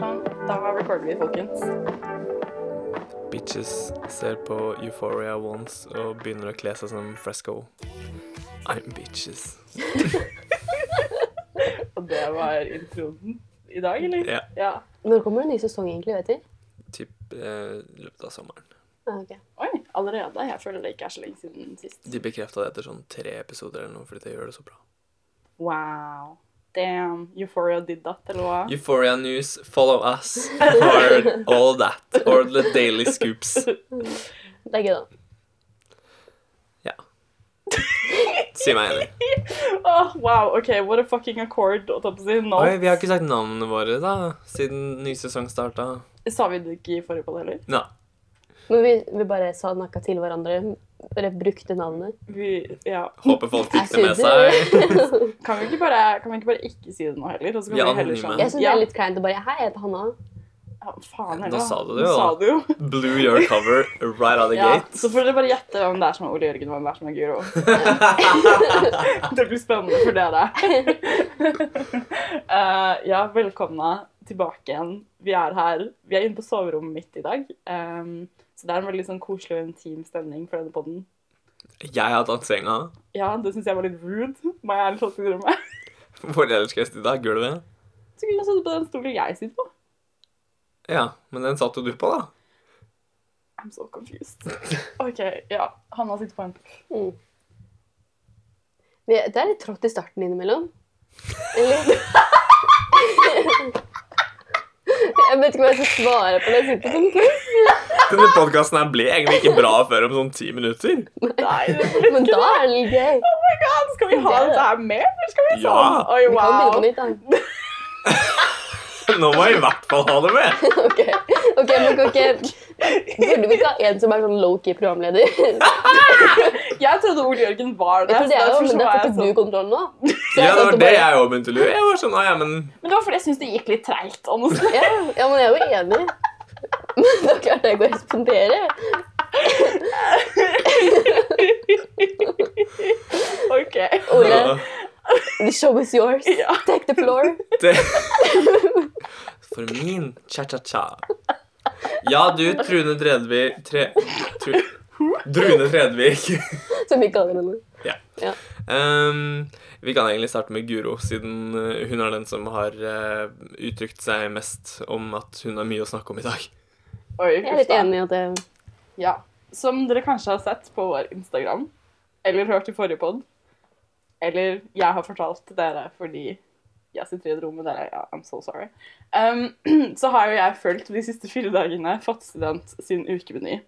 Sånn, da recorder vi, folkens. Bitches ser på Euphoria once og begynner å kle seg som Fresco. I'm bitches. Og det var introen i dag, eller? Ja. ja. Når kommer det en ny sesong, egentlig? vet du? Typ eh, løpet av sommeren. Okay. Oi, allerede? Jeg føler det ikke er så lenge siden sist. De bekrefta det etter sånn tre episoder eller noe, fordi de gjør det så bra. Wow. Damn. Euphoria did that, eller hva? Euphoria News, follow us for all that. Or the daily scoops. Det er gøy, da. Si meg enig. Oh, wow, ok, what a fucking accord, å ta på si. Nå Oi, vi har ikke sagt navnene våre, da, siden ny sesong starta. sa vi det ikke i forrige podd heller. Ja. Men vi, vi bare sa noe til hverandre. Bare brukte navnet. Vi, ja. Håper folk fikk det med seg. Kan vi ikke bare, kan vi ikke bare ikke si det nå heller? Og så kan Vi er vi heller sånn Jeg syns ja. det er litt kleint å bare Hei, jeg heter Hanna. ja, faen Nå Da sa du det jo, sa du jo. Blew your cover right out of the Ja, gate. så får dere bare gjette hvem det er som er Ole Jørgen, og hvem det er som er Guro. det blir spennende for dere. uh, ja, velkomne tilbake igjen. Vi er her. Vi er inne på soverommet mitt i dag. Um, så det er en veldig sånn koselig og intim stemning for denne podden. Jeg har tatt senga. Ja, det syns jeg var litt rude. Må jeg ærlig talt innrømme. Hvor ellers skal jeg sitte? Gulvet? Så kunne jeg sittet på den stolen jeg sitter på. Ja, men den satt jo du på, da. I'm so confused. OK, ja. Hanna sitter på en Mm. Det er litt trått i starten innimellom. Eller Jeg vet ikke hva jeg skal svare på det. jeg sitter som puss. Denne podkasten her ble egentlig ikke bra før om sånn ti minutter. Nei, Men da er det litt gøy. Oh my god, Skal vi ha dette her med, eller skal vi sånn? Ja. Oi, Vi kan begynne på nytt, da. Nå må jeg i hvert fall ha det med. Ok, ok, men kan ikke Burde vi ikke ha en som er sånn low-key programleder? Jeg Jeg trodde Ole Jørgen var det. Jeg det så er jo, derfor så men det var får ikke du kontrollen kontroll nå. Så Ja, det var det jeg òg begynte å lure. Jeg var sånn, ja, men Men det var fordi jeg syntes det gikk litt treigt. Ja, ja, men jeg er jo enig. Men da klarte jeg går å respondere. OK. Ole, the show is yours. Ja. Take the floor. det... For min cha-cha-cha. Ja, du, Trune Tredvik tre... Tru... Drune Tredvik. Som vi kaller henne. Um, vi kan egentlig starte med Guro, siden eh, hun er den som har uh, uttrykt seg mest om at hun har mye å snakke om i dag. Oi, Jeg er litt enig i at det Ja. Som dere kanskje har sett på vår Instagram, eller hørt i forrige pod, eller jeg har fortalt dere fordi jeg sitter i et rom med dere. Ja, I'm so sorry. Um, så har jo jeg fulgt de siste fire dagene Fattigstudent sin ukemeny.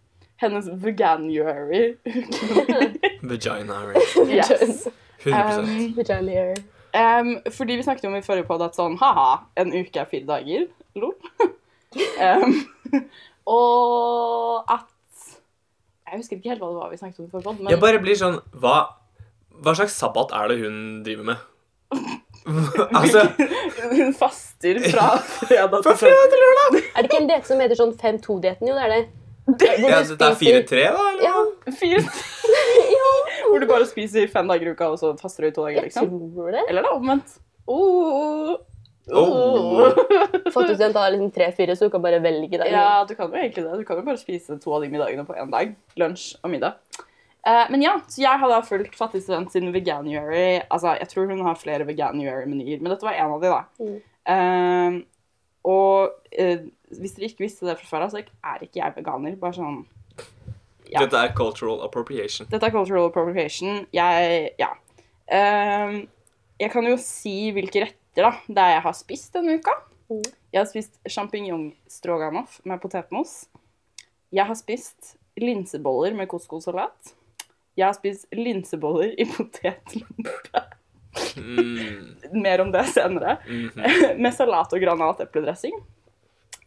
Hennes veganuary ukemeny. Vagina. yes. 100 Um, Vaginary. Um, fordi vi snakket om i forrige podd at sånn, haha, en uke er fire dager. Lol. um, og at Jeg husker ikke helt hva det var vi snakket om i forrige podd, men Jeg bare blir sånn Hva, hva slags sabbat er det hun driver med? altså hun faster fra fredag til fredag til lørdag! Er det ikke en diett som heter sånn 5-2-dietten? Jo, det er det. Det Ja, det er spiser- 4-3, da? Eller? Ja, fire Hvor du bare spiser fem dager i uka, og så faster du i to dager, liksom jeg tror det. Eller det er omvendt. Oh. Oh. Fattigstudent har liksom tre-fire, så du kan bare velge deg. Ja, du kan jo egentlig det. Du kan jo bare spise to av de middagene på én dag. Lunsj og middag. Eh, men ja, så jeg har da fulgt Fattigstudent sin veganuary. Altså, jeg tror hun har flere veganuary-menyer, men dette var en av de, da. Mm. Uh, og uh, hvis dere ikke visste det fra før av, så er ikke jeg veganer. Bare sånn Ja. Dette er cultural appropriation. Dette er cultural appropriation. Jeg Ja. Ehm, jeg kan jo si hvilke retter da, det er jeg har spist denne uka. Mm. Jeg har spist sjampinjong-stroganoff med potetmos. Jeg har spist linseboller med couscous-salat. Jeg har spist linseboller i potetlompe. Mm. Mer om det senere. mhm. med salat og granatepledressing.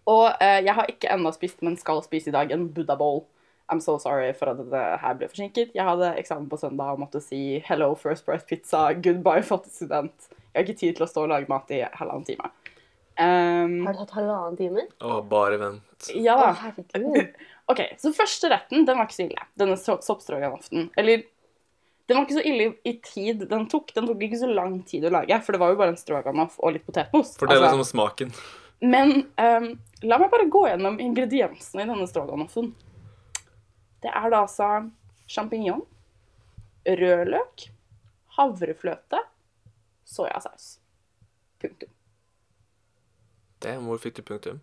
Og eh, jeg har ikke ennå spist, men skal spise i dag, en buddha bowl. I'm so sorry for at det her ble forsinket. Jeg hadde eksamen på søndag og måtte si hello First Breath Pizza, goodbye fattig student. Jeg har ikke tid til å stå og lage mat i halvannen time. Um, Har du hatt halvannen time? Å, bare vent. ja Å, herregud. Ok, så første retten, den var ikke så ille. Denne soppstroganoften. Eller, den var ikke så ille i tid den tok. Den tok ikke så lang tid å lage, for det var jo bare en stroganoff og litt potetmos. Fortell Altså- litt om smaken. Men um, la meg bare gå gjennom ingrediensene i denne stroganoffen. Det er da altså sjampinjong, rødløk, havrefløte, soyasaus. Punktum. Det, hvor fikk du punktum?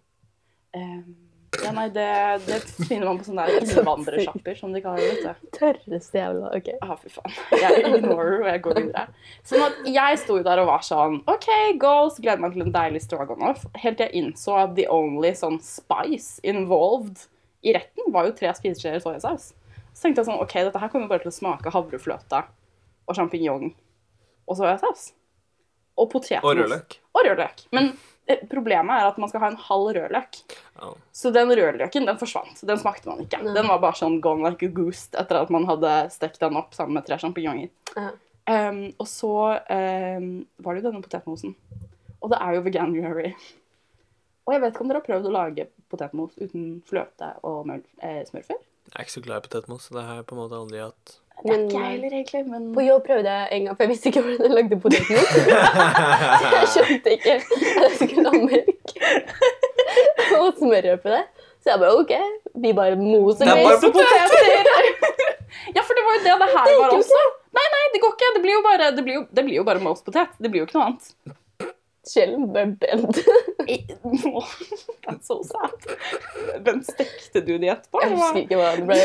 Ehm, ja, nei, det, det finner man på sånne innvandrersjapper, som de kaller det. Tørreste jævla OK. Ah, fy faen. Jeg ignorer og jeg går videre. Sånn at jeg sto der og var sånn OK, goals. Gleder meg til en deilig stroganoff. Helt til jeg innså at the only sånn spice involved i retten var jo tre spiseskjeer soyasaus. Så tenkte jeg sånn OK, dette her kommer bare til å smake havrefløte og sjampinjong og soyasaus. Og potetmos. Og rødløk. Og rødløk. Men problemet er at man skal ha en halv rødløk. Oh. Så den rødløken, den forsvant. Den smakte man ikke. Den var bare sånn gone like a goose etter at man hadde stekt den opp sammen med tre sjampinjonger. Ja. Um, og så um, var det jo denne potetmosen. Og det er jo veganuary. Og jeg vet ikke om dere har prøvd å lage potetmos uten fløte og eh, smør før? Jeg er ikke så glad i potetmos, så det har jeg på en måte aldri hatt. Det er ikke jeg heller, egentlig. Men På jobb prøvde jeg en gang, for jeg visste ikke hvordan jeg lagde potetmos. jeg skjønte ikke at jeg skulle ha melk og smør oppi det. Så jeg bare OK, vi bare moser med bare poteter! ja, for det var jo det det her Det var også. Nei, nei, det går ikke. Det blir jo bare, det blir jo, det blir jo bare most potet. Det blir jo ikke noe annet. Sjelden ble Bent That's so sad. Hvem stekte du de etterpå? Jeg husker ikke hva det ble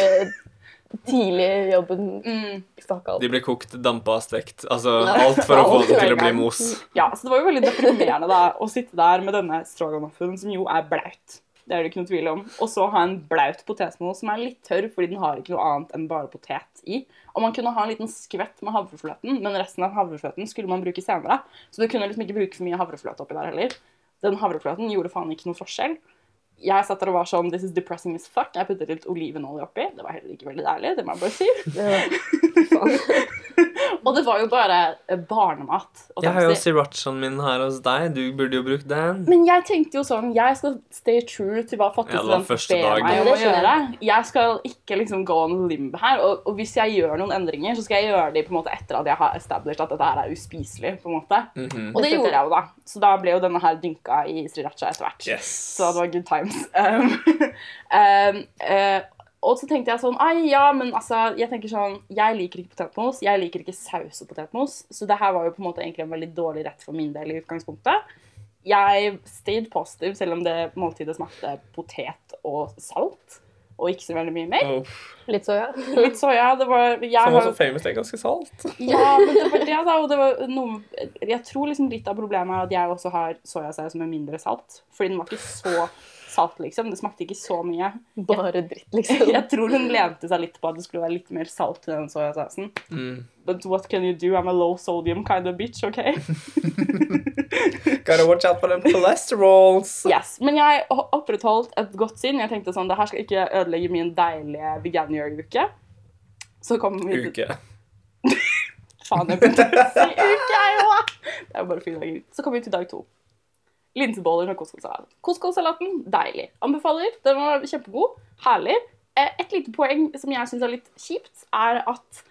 tidlig i jobben. Mm. Alt. De ble kokt, dampa, stekt. Altså alt for å få det til å bli mos. Ja, så det var jo veldig deprimerende da, å sitte der med denne stroganoffen, som jo er blaut. Det er det ikke noe tvil om. Og så ha en blaut potetmos som er litt tørr, fordi den har ikke noe annet enn bare potet i. Og man kunne ha en liten skvett med havrefløten, men resten av havrefløten skulle man bruke senere. Så du kunne liksom ikke bruke for mye havrefløte oppi der heller. Den havrefløten gjorde faen ikke noe forskjell. Jeg satt der og var sånn This is depressing as fuck. Jeg puttet litt olivenolje oppi. Det var heller ikke veldig deilig, det må jeg bare si. Og det var jo bare eh, barnemat. og Jeg har jo srirachaen min her hos deg. Du burde jo brukt den. Men jeg tenkte jo sånn, jeg skal stay true til hva var ber meg om å gjøre. Jeg skal ikke liksom gå on limb her, og, og hvis jeg gjør noen endringer, så skal jeg gjøre de på en måte etter at jeg har established at dette her er uspiselig, på en måte. Mhm. Og det gjorde jeg jo da. Så da ble jo denne her dynka i sriracha etter hvert. Yes. Så det var good times. Um, um, eh, og så tenkte jeg sånn Ai, ja, men altså Jeg tenker sånn Jeg liker ikke potetmos. Jeg liker ikke saus og potetmos. Så det her var jo på en måte egentlig en veldig dårlig rett for min del i utgangspunktet. Jeg stayed positive, selv om det måltidet smakte potet og salt. Og ikke så veldig mye mer. Oh, Litt soya. Litt soya. Det var jeg som var også famous er ganske salt. Ja, men det var det, da. Og det var noe Jeg tror liksom litt av problemet er at jeg også har soyasaus med mindre salt. Fordi den var ikke så salt, liksom. Det smakte ikke så mye. Bare dritt, liksom. Jeg tror hun lente seg litt på at det skulle være litt mer salt i den soyasausen. Mm. But what can you do? I'm a low sodium kind of bitch, OK? Gotta watch out for them cholesterols. Yes. Men jeg ho- opprettholdt et godt sinn. Jeg tenkte sånn, det her skal ikke ødelegge min deilige veganer-uke. Så kom vi til Uke. Faen, jeg begynte å si uke, jeg òg! Det er jo bare fire dager. Så kom vi til dag to. Linseboller med couscous-salat. Couscous-salaten, deilig. Anbefaler. Den var kjempegod. Herlig. Eh, Et lite poeng som jeg syns er litt kjipt, er at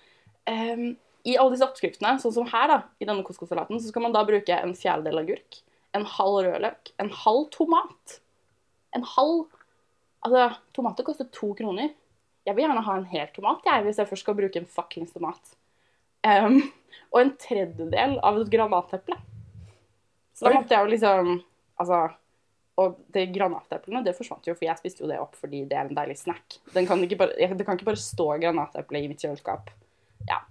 um, i alle disse oppskriftene, sånn som her, da, i denne couscous-salaten, så skal man da bruke en fjerdedel agurk, en halv rødløk, en halv tomat. En halv Altså, tomater koster to kroner. Jeg vil gjerne ha en hel tomat, jeg, hvis jeg først skal bruke en fuckings tomat. Um, og en tredjedel av et granateple. Så da måtte jeg jo liksom Altså Og de granateplene det forsvant jo, for jeg spiste jo det opp fordi det er en deilig snack. Kan bare, det kan ikke bare stå granateple i mitt kjøleskap. Ja.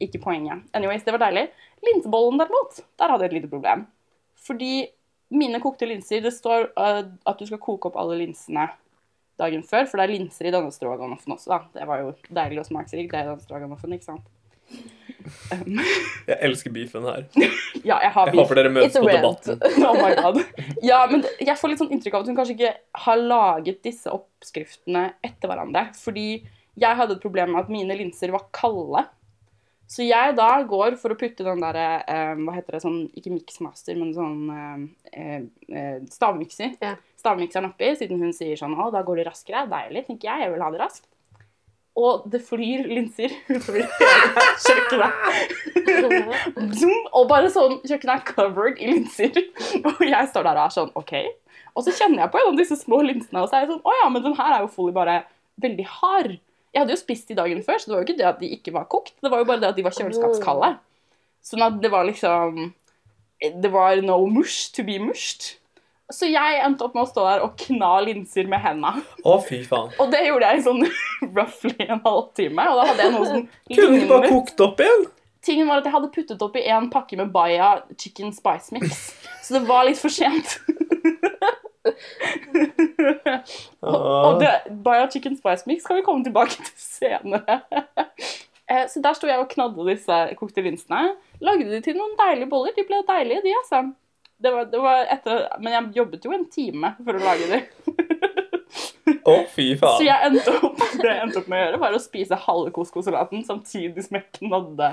Ikke poenget. Anyways, det var deilig. Linsebollen derimot, der hadde jeg et lite problem. Fordi mine kokte linser Det står uh, at du skal koke opp alle linsene dagen før, for det er linser i denne stroganoffen også, da. Det var jo deilig og smaksrikt, det er denne stroganoffen, ikke sant? Um, Jeg elsker beefen her. ja, jeg har Jeg håper dere møtes på debatten. Oh my god. Ja, men jeg får litt sånn inntrykk av at hun kanskje ikke har laget disse oppskriftene etter hverandre. Fordi jeg hadde et problem med at mine linser var kalde. Så jeg da går for å putte den derre eh, Hva heter det sånn Ikke mixmaster, men sånn eh, eh, stavmikser. Ja. Stavmikseren oppi, siden hun sier sånn Å, da går det raskere. Deilig, tenker jeg. Jeg vil ha det raskt. Og det flyr linser utover kjøkkenet. Zoom, og bare sånn, kjøkkenet er covered i linser. Og jeg står der og er sånn, OK. Og så kjenner jeg på en av disse små linsene, og så er jeg sånn, å ja, men den her er jo fully bare veldig hard. Jeg hadde jo spist de dagen før, så det var jo ikke det at de ikke var kokt. Det var jo bare det at de var kjøleskapskalde. Sånn at det var liksom Det var no mush to be mushed. Så jeg endte opp med å stå der og kna linser med henda. Å, fy faen. Og det gjorde jeg i sånn roughly en halvtime. Og da hadde jeg noe som Kunne du bare kokt opp igjen? Tingen var at jeg hadde puttet oppi en pakke med Baya chicken spice mix. Så det var litt for sent. Og det, Baya chicken spice mix kan vi komme tilbake til senere. Eh, Så der sto jeg og knadde disse kokte linsene. Lagde de til noen deilige boller. De ble deilige, de, altså. Det var, det var etter, men jeg jobbet jo en time for å lage dem. Å, fy Så faen. jeg endte opp, det jeg endte opp med å gjøre, var å spise halve couscous-salaten samtidig som jeg knadde.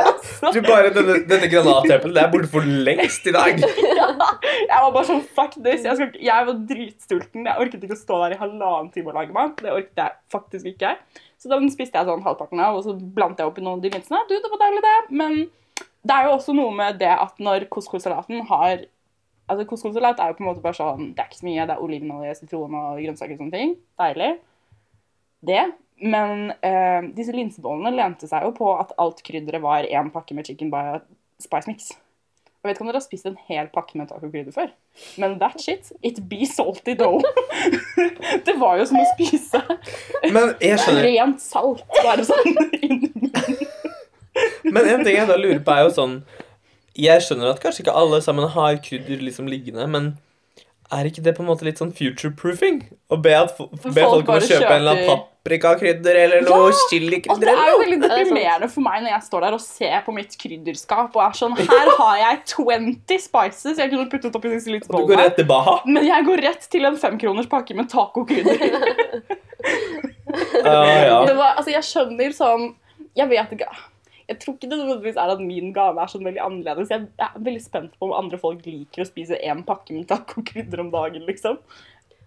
Altså, Du bare, denne, denne granateppelen det er borte for lengst i dag. jeg var bare sånn fuck this. Jeg, skal, jeg var dritstulten. Jeg orket ikke å stå der i halvannen time og lage mat. Det orket jeg faktisk ikke. Så den spiste jeg sånn halvparten av, og så blandet jeg opp i noen av de linsene. Du, det var deilig, det. Men det er jo også noe med det at når couscous-salaten har Altså, Couscous-salat er jo på en måte bare sånn Det er ikke så mye. Det er olivenolje, sitron og grønnsaker og sånne ting. Deilig. Det. Men eh, disse linsebollene lente seg jo på at alt krydderet var én pakke med chicken by spice mix. Jeg vet ikke om dere har spist en hel pakke med tacokrydder før, men that shit, it be salty dough. det var jo som å spise Men jeg skjønner rent salt. Bare sånn inni munnen. Men en ting jeg da lurer på, er jo sånn Jeg skjønner at kanskje ikke alle sammen har krydder liksom liggende, men er ikke det på en måte litt sånn future-proofing? Å be, at, be folk folk om å kjøpe kjøpe en eller annen paprikakrydder eller noe Ja, chilikrydder det er jo veldig er deprimerende for meg når jeg står der og ser på mitt krydderskap og er sånn Her har jeg 20 spices jeg kunne puttet oppi disse Og du går rett til Baha? Men jeg går rett til en femkroners pakke med tacokrydder. uh, ja. Var, altså, jeg skjønner sånn Jeg vet ikke Jeg tror ikke det nødvendigvis er at min gave er sånn veldig annerledes. Jeg er veldig spent på om andre folk liker å spise én pakke med tacokrydder om dagen, liksom.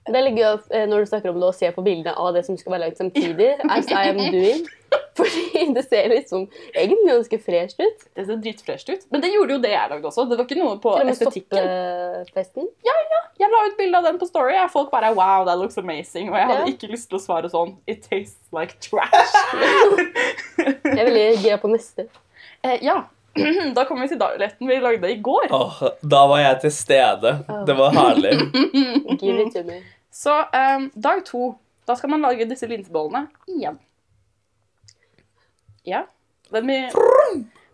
Det er litt gøy eh, når du snakker om det å se på bildene av det som skal være lagd samtidig. As I am doing. Fordi det ser liksom egentlig ganske fresht ut. Det ser dritfresht ut. Men det gjorde jo det jeg lagde også. Det var ikke noe på estetikken. Ja, ja. Jeg la ut bilde av den på Story. og Folk bare wow, that looks amazing. Og jeg hadde Ja. ikke lyst til å svare sånn It tastes like trash. Jeg er veldig gira på neste. eh, ja. Da kommer vi til dagligheten vi lagde i går. Oh, da var jeg til stede. Det var herlig. Give it to me. Så um, dag to, da skal man lage disse linsebollene igjen. Ja. Let me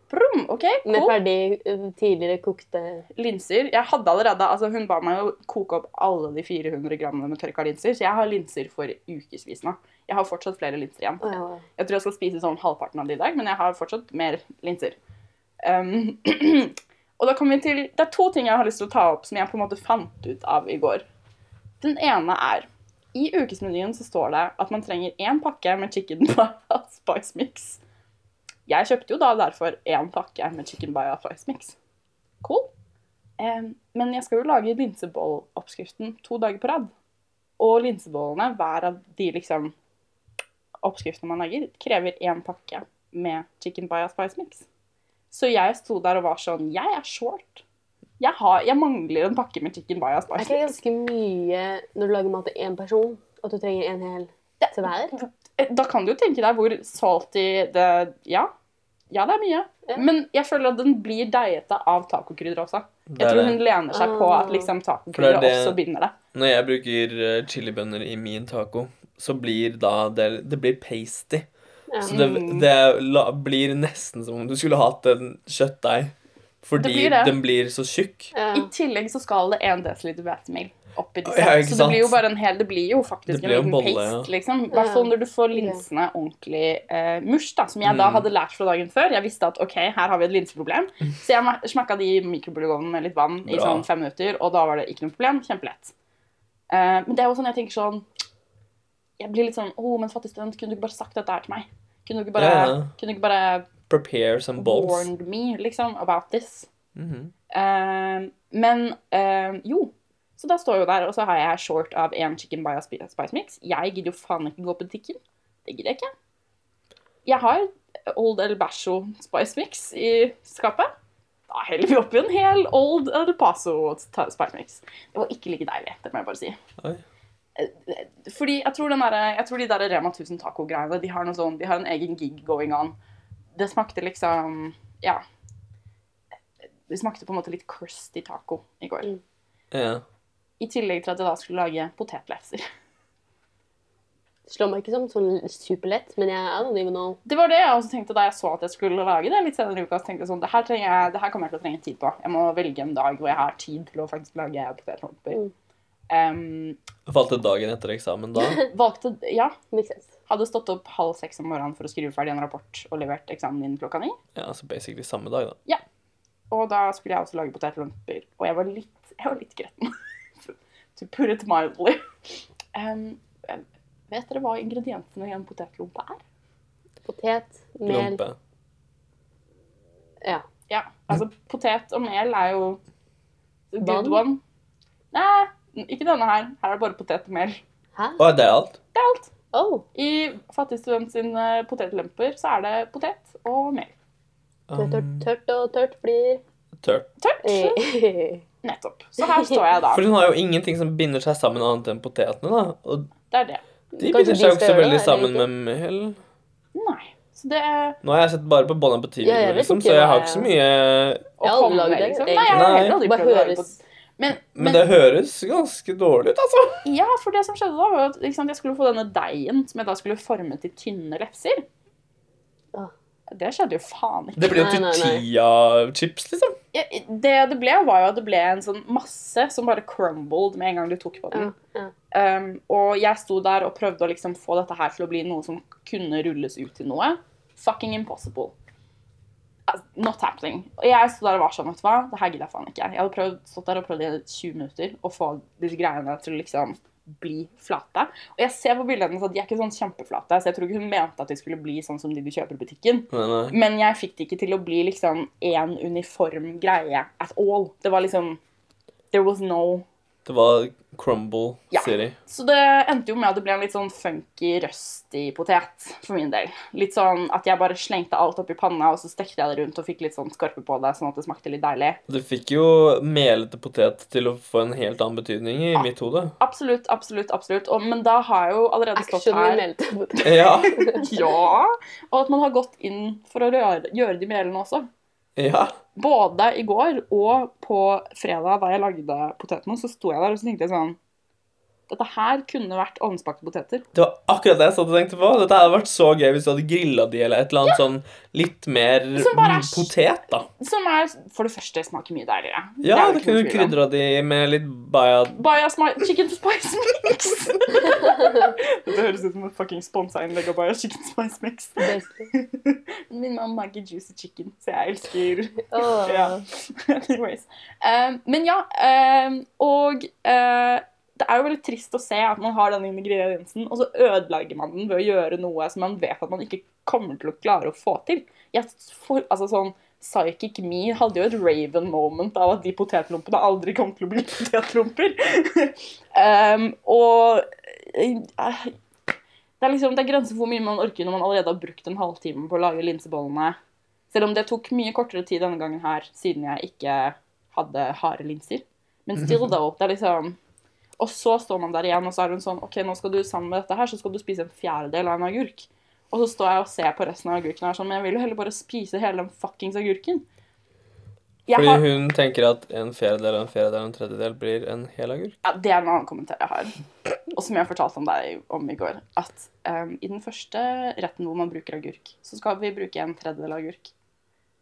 Brum, OK, cool. Med ferdig eh, tidligere kokte Linser. Jeg hadde allerede, altså Hun ba meg å koke opp alle de 400 grammene med tørka linser, så jeg har linser for ukevis nå. Jeg har fortsatt flere linser igjen. Ja. Jeg tror jeg skal spise sånn halvparten av de i dag, men jeg har fortsatt mer linser. Um, og da kommer vi til Det er to ting jeg har lyst til å ta opp som jeg på en måte fant ut av i går. Den ene er I ukesmenyen så står det at man trenger én pakke med chicken spice mix. Jeg kjøpte jo da derfor én pakke med chicken baya spice mix. Cool. Um, men jeg skal jo lage linsebolloppskriften to dager på rad. Og linsebollene, hver av de liksom oppskriftene man lager, krever én pakke med chicken baya spice mix. Så jeg sto der og var sånn Jeg er short. Jeg, har, jeg mangler en pakke med chicken baya spice Er det mix. ganske mye når du lager mat til én person, at du trenger en hel til hver? Eh, Da kan du jo tenke deg hvor salty det Ja. Ja, det er mye. Ja. Men jeg føler at den blir deigete av tacokrydder også. Jeg tror hun lener seg på at Ah. liksom tacokrydder det er det- også binder det. Når jeg bruker eh, chilibønner i min taco, så blir da det, det blir pasty. Ja. Så det, Mm. det la, blir nesten som om du skulle hatt en kjøttdeig. Fordi blir den blir så tjukk. Ja. I tillegg så skal det 1 dl hvetemel oppi disse. Ja, så det blir jo bare en hel Det blir jo faktisk blir en en liten bolle, paste, ja. liksom. I hvert fall når du får linsene ordentlig eh, mush, da. Som jeg da Mm. hadde lært fra dagen før. Jeg visste at ok, her har vi et linseproblem. Så jeg ma- smakka de i mikrobølgeovnen med litt vann i sånn fem minutter, og da var det ikke noe problem. Kjempelett. Eh, men det er jo sånn jeg tenker sånn Jeg blir litt sånn Å, men fattig student, kunne du ikke bare sagt dette her til meg? Kunne du ikke bare, Ja, ja. kunne du ikke bare Prepare some balls. warned me, liksom, about this? Mhm. Eh, men eh, jo, Så da står jeg jo der, og så har jeg short av én chicken baya spi- spice mix. Jeg gidder jo faen ikke gå på butikken. Det gidder jeg ikke. Jeg har Old El Basho spice mix i skapet. Da heller vi oppi en hel Old El Paso spice mix. Det var ikke like deilig, det må jeg bare si. Oi. Fordi jeg tror, den der, jeg tror de der Rema 1000 taco-greiene, de sånn, de har en egen gig going on. Det smakte liksom, ja. Det smakte på en måte litt crusty taco i går. Mm. Ja. I tillegg til at jeg da skulle lage potetlefser. Det slår meg ikke som sånn superlett, men jeg I don't even know. Det var det jeg også tenkte da jeg så at jeg skulle lage det litt senere i uka. så tenkte jeg sånn, det her, jeg, det her kommer jeg til å trenge tid på. Jeg må velge en dag hvor jeg har tid til å faktisk lage potetlomper. Mm. Um, Valgte dagen etter eksamen da. valgte, ja, Makes sense. Hadde stått opp halv seks om morgenen for å skrive ferdig en rapport og levert eksamen inn klokka ni. Ja, altså basically samme dag, da. Ja. Og da skulle jeg også lage potetlomper, og jeg var litt, jeg var litt gretten. to put it mildly. Um, vet dere hva ingrediensene i en potetlompe er? Potet, mel Lompe. Ja. Ja, altså potet og mel er jo the good one. Nei, ikke denne her. Her er det bare potet og mel. Hæ? Å, det er alt? Det er alt. Oh. I fattigstudent sine potetlemper så er det potet og mel. Um, tørt og tørt blir tørt. Tørt. Eh, Nettopp. Så her står jeg da. For hun har jo ingenting som binder seg sammen annet enn potetene, da. Og Det er det. de Kanskje binder de seg jo ikke så veldig sammen med mel. Nei. Så det er Nå har jeg sett bare på Bon Appetit, Ja, liksom, så jeg har ikke så mye å komme med, liksom. Nei, jeg har heller aldri prøvd å lage Men, Men men det høres ganske dårlig ut, altså. ja, for det som skjedde da, var at sant, jeg skulle få denne deigen som jeg da skulle forme til tynne lefser. Ah. Det skjedde jo faen ikke. Det ble jo nei. tortilla-chips, liksom. Ja, det det ble, var jo at det ble en sånn masse som bare crumbled med en gang du tok på den. ja, ja. Um, og jeg sto der og prøvde å liksom få dette her til å bli noe som kunne rulles ut til noe. Fucking impossible. Altså, Not happening. Og jeg sto der og var sånn, vet du hva, det her gidder jeg faen ikke. Jeg hadde prøvd, stått der og prøvd i 20 minutter å få disse greiene til å liksom bli flate. Og jeg ser på bildene at de er ikke sånn kjempeflate, så jeg tror ikke hun mente at de skulle bli sånn som de du kjøper i butikken. Nei, nei. Men jeg fikk det ikke til å bli liksom en uniform greie at all. Det var liksom There was no Det var Crumble Ja. City. Så det endte jo med at det ble en litt sånn funky, røstig potet for min del. Litt sånn at jeg bare slengte alt opp i panna, og så stekte jeg det rundt og fikk litt sånn skorpe på det, sånn at det smakte litt deilig. Du fikk jo melete potet til å få en helt annen betydning i mitt hode. Absolutt, absolutt, absolutt. Og, men da har jeg jo allerede stått Action her melete potet. Ja. Ja! Og at man har gått inn for å gjøre, gjøre de melene også. Ja. Både i går og på fredag da jeg lagde potetene, så sto jeg der og så tenkte jeg sånn Dette her kunne vært ovnsbakte poteter. Det var akkurat det jeg satt og tenkte på. Dette hadde vært så gøy hvis du hadde grilla de eller et eller annet sånn litt mer Som bare er potet, da. Som er, for det første, smaker mye deiligere. Ja, du kunne krydra de med litt baya Baja chicken spice mix. det høres ut som et fucking sponsa innlegg av Baja chicken spice mix. Min mamma lager juicy chicken, så jeg elsker oh. Ja. Anyways. Um, men ja, um, og uh, det er jo veldig trist å se at man har denne ingrediensen, og så ødelegger man den ved å gjøre noe som man vet at man ikke kommer til å klare å få til. Jeg, for, altså sånn, Psychic Me hadde jo et Raven moment av at de potetlompene aldri kom til å bli potetlomper. um, og uh, det er liksom, det er grenser for hvor mye man orker når man allerede har brukt en halvtime på å lage linsebollene. Selv om det tok mye kortere tid denne gangen her, siden jeg ikke hadde harde linser. Men still though, det er liksom Og så står man der igjen, og så er hun sånn OK, nå skal du sammen med dette her, så skal du spise en fjerdedel av en agurk. Og så står jeg og ser på resten av agurken og er sånn, men jeg vil jo heller bare spise hele den fuckings agurken. Jeg Fordi har, hun tenker at en fjerdedel og en fjerdedel og en tredjedel blir en hel agurk. ja, det er en annen kommentar jeg har, og som jeg fortalte om deg om i går. At um, i den første retten hvor man bruker agurk, så skal vi bruke en tredjedel agurk.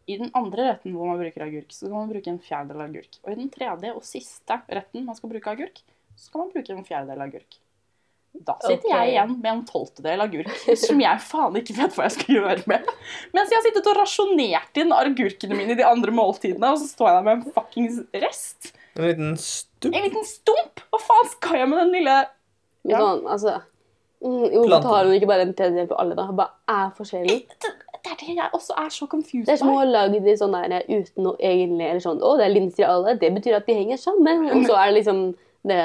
I den andre retten hvor man bruker agurk, så skal man bruke en fjerdedel agurk. Og i den tredje og siste retten man skal bruke agurk, så kan man bruke en fjerdedel agurk. Da sitter okay. jeg igjen med en tolvtedel agurk som jeg faen ikke vet hva jeg skal gjøre med. Mens jeg har sittet og rasjonert inn agurkene mine i de andre måltidene, og så står jeg der med en fuckings rest. En liten stump? En liten stump! Hva faen skal jeg med den lille Ja. sånn, altså mm, Hvorfor tar hun ikke bare en tredjedel på alle, da? Hva er forskjellig. Det det er det jeg også er så confused Det er som å ha lagd de sånn der uten noe egentlig Eller sånn Å, det er linser i alle. Det betyr at de henger sammen. Og så er det liksom det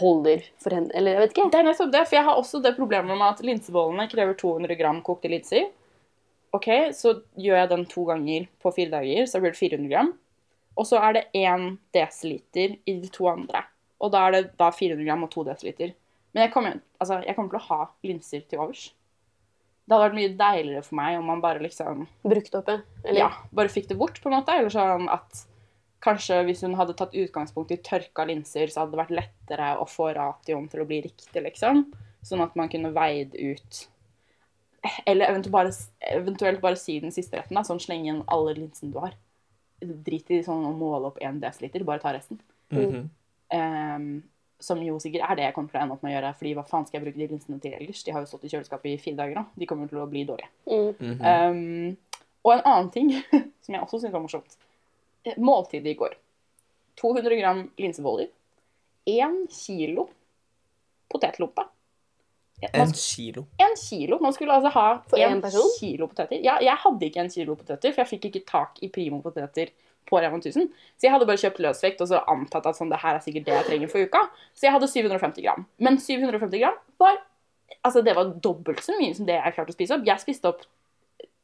holder for henne. Eller jeg vet ikke. Det er nettopp det, for jeg har også det problemet med at linsebollene krever 200 gram kokte linser. Ok, så gjør jeg den to ganger på fire dager, så blir det 400 gram. Og så er det 1 desiliter i de to andre. Og da er det da 400 gram og 2 desiliter. Men jeg kommer, altså, jeg kommer til å ha linser til overs. Det hadde vært mye deiligere for meg om man bare liksom Brukte opp? Eller ja, bare fikk det bort, på en måte. Eller sånn at kanskje hvis hun hadde tatt utgangspunkt i tørka linser, så hadde det vært lettere å få ratioen til å bli riktig, liksom. Sånn at man kunne veid ut Eller eventuelt bare, eventuelt bare si den siste retten, da. Sånn slenge inn alle linsene du har. Drit i sånn å måle opp én desiliter, bare ta resten. Mm -hmm. um, som jo sikkert er det jeg kommer til å ende opp med å gjøre. fordi hva faen skal jeg bruke de linsene til ellers? De har jo stått i kjøleskapet i fire dager nå. De kommer til å bli dårlige. mm. Um, og en annen ting som jeg også syns var morsomt. Eh, Måltidet i går. 200 gram linseboller. 1 kilo potetlompe. En kilo. En kilo. Man skulle altså ha For en en kilo poteter. Ja, jeg hadde ikke en kilo poteter, for jeg fikk ikke tak i Primo poteter på Rema 1000. Så jeg hadde bare kjøpt løsvekt og så antatt at sånn, det her er sikkert det jeg trenger for uka. Så jeg hadde 750 gram. Men 750 gram var Altså, det var dobbelt så mye som det jeg klarte å spise opp. Jeg spiste opp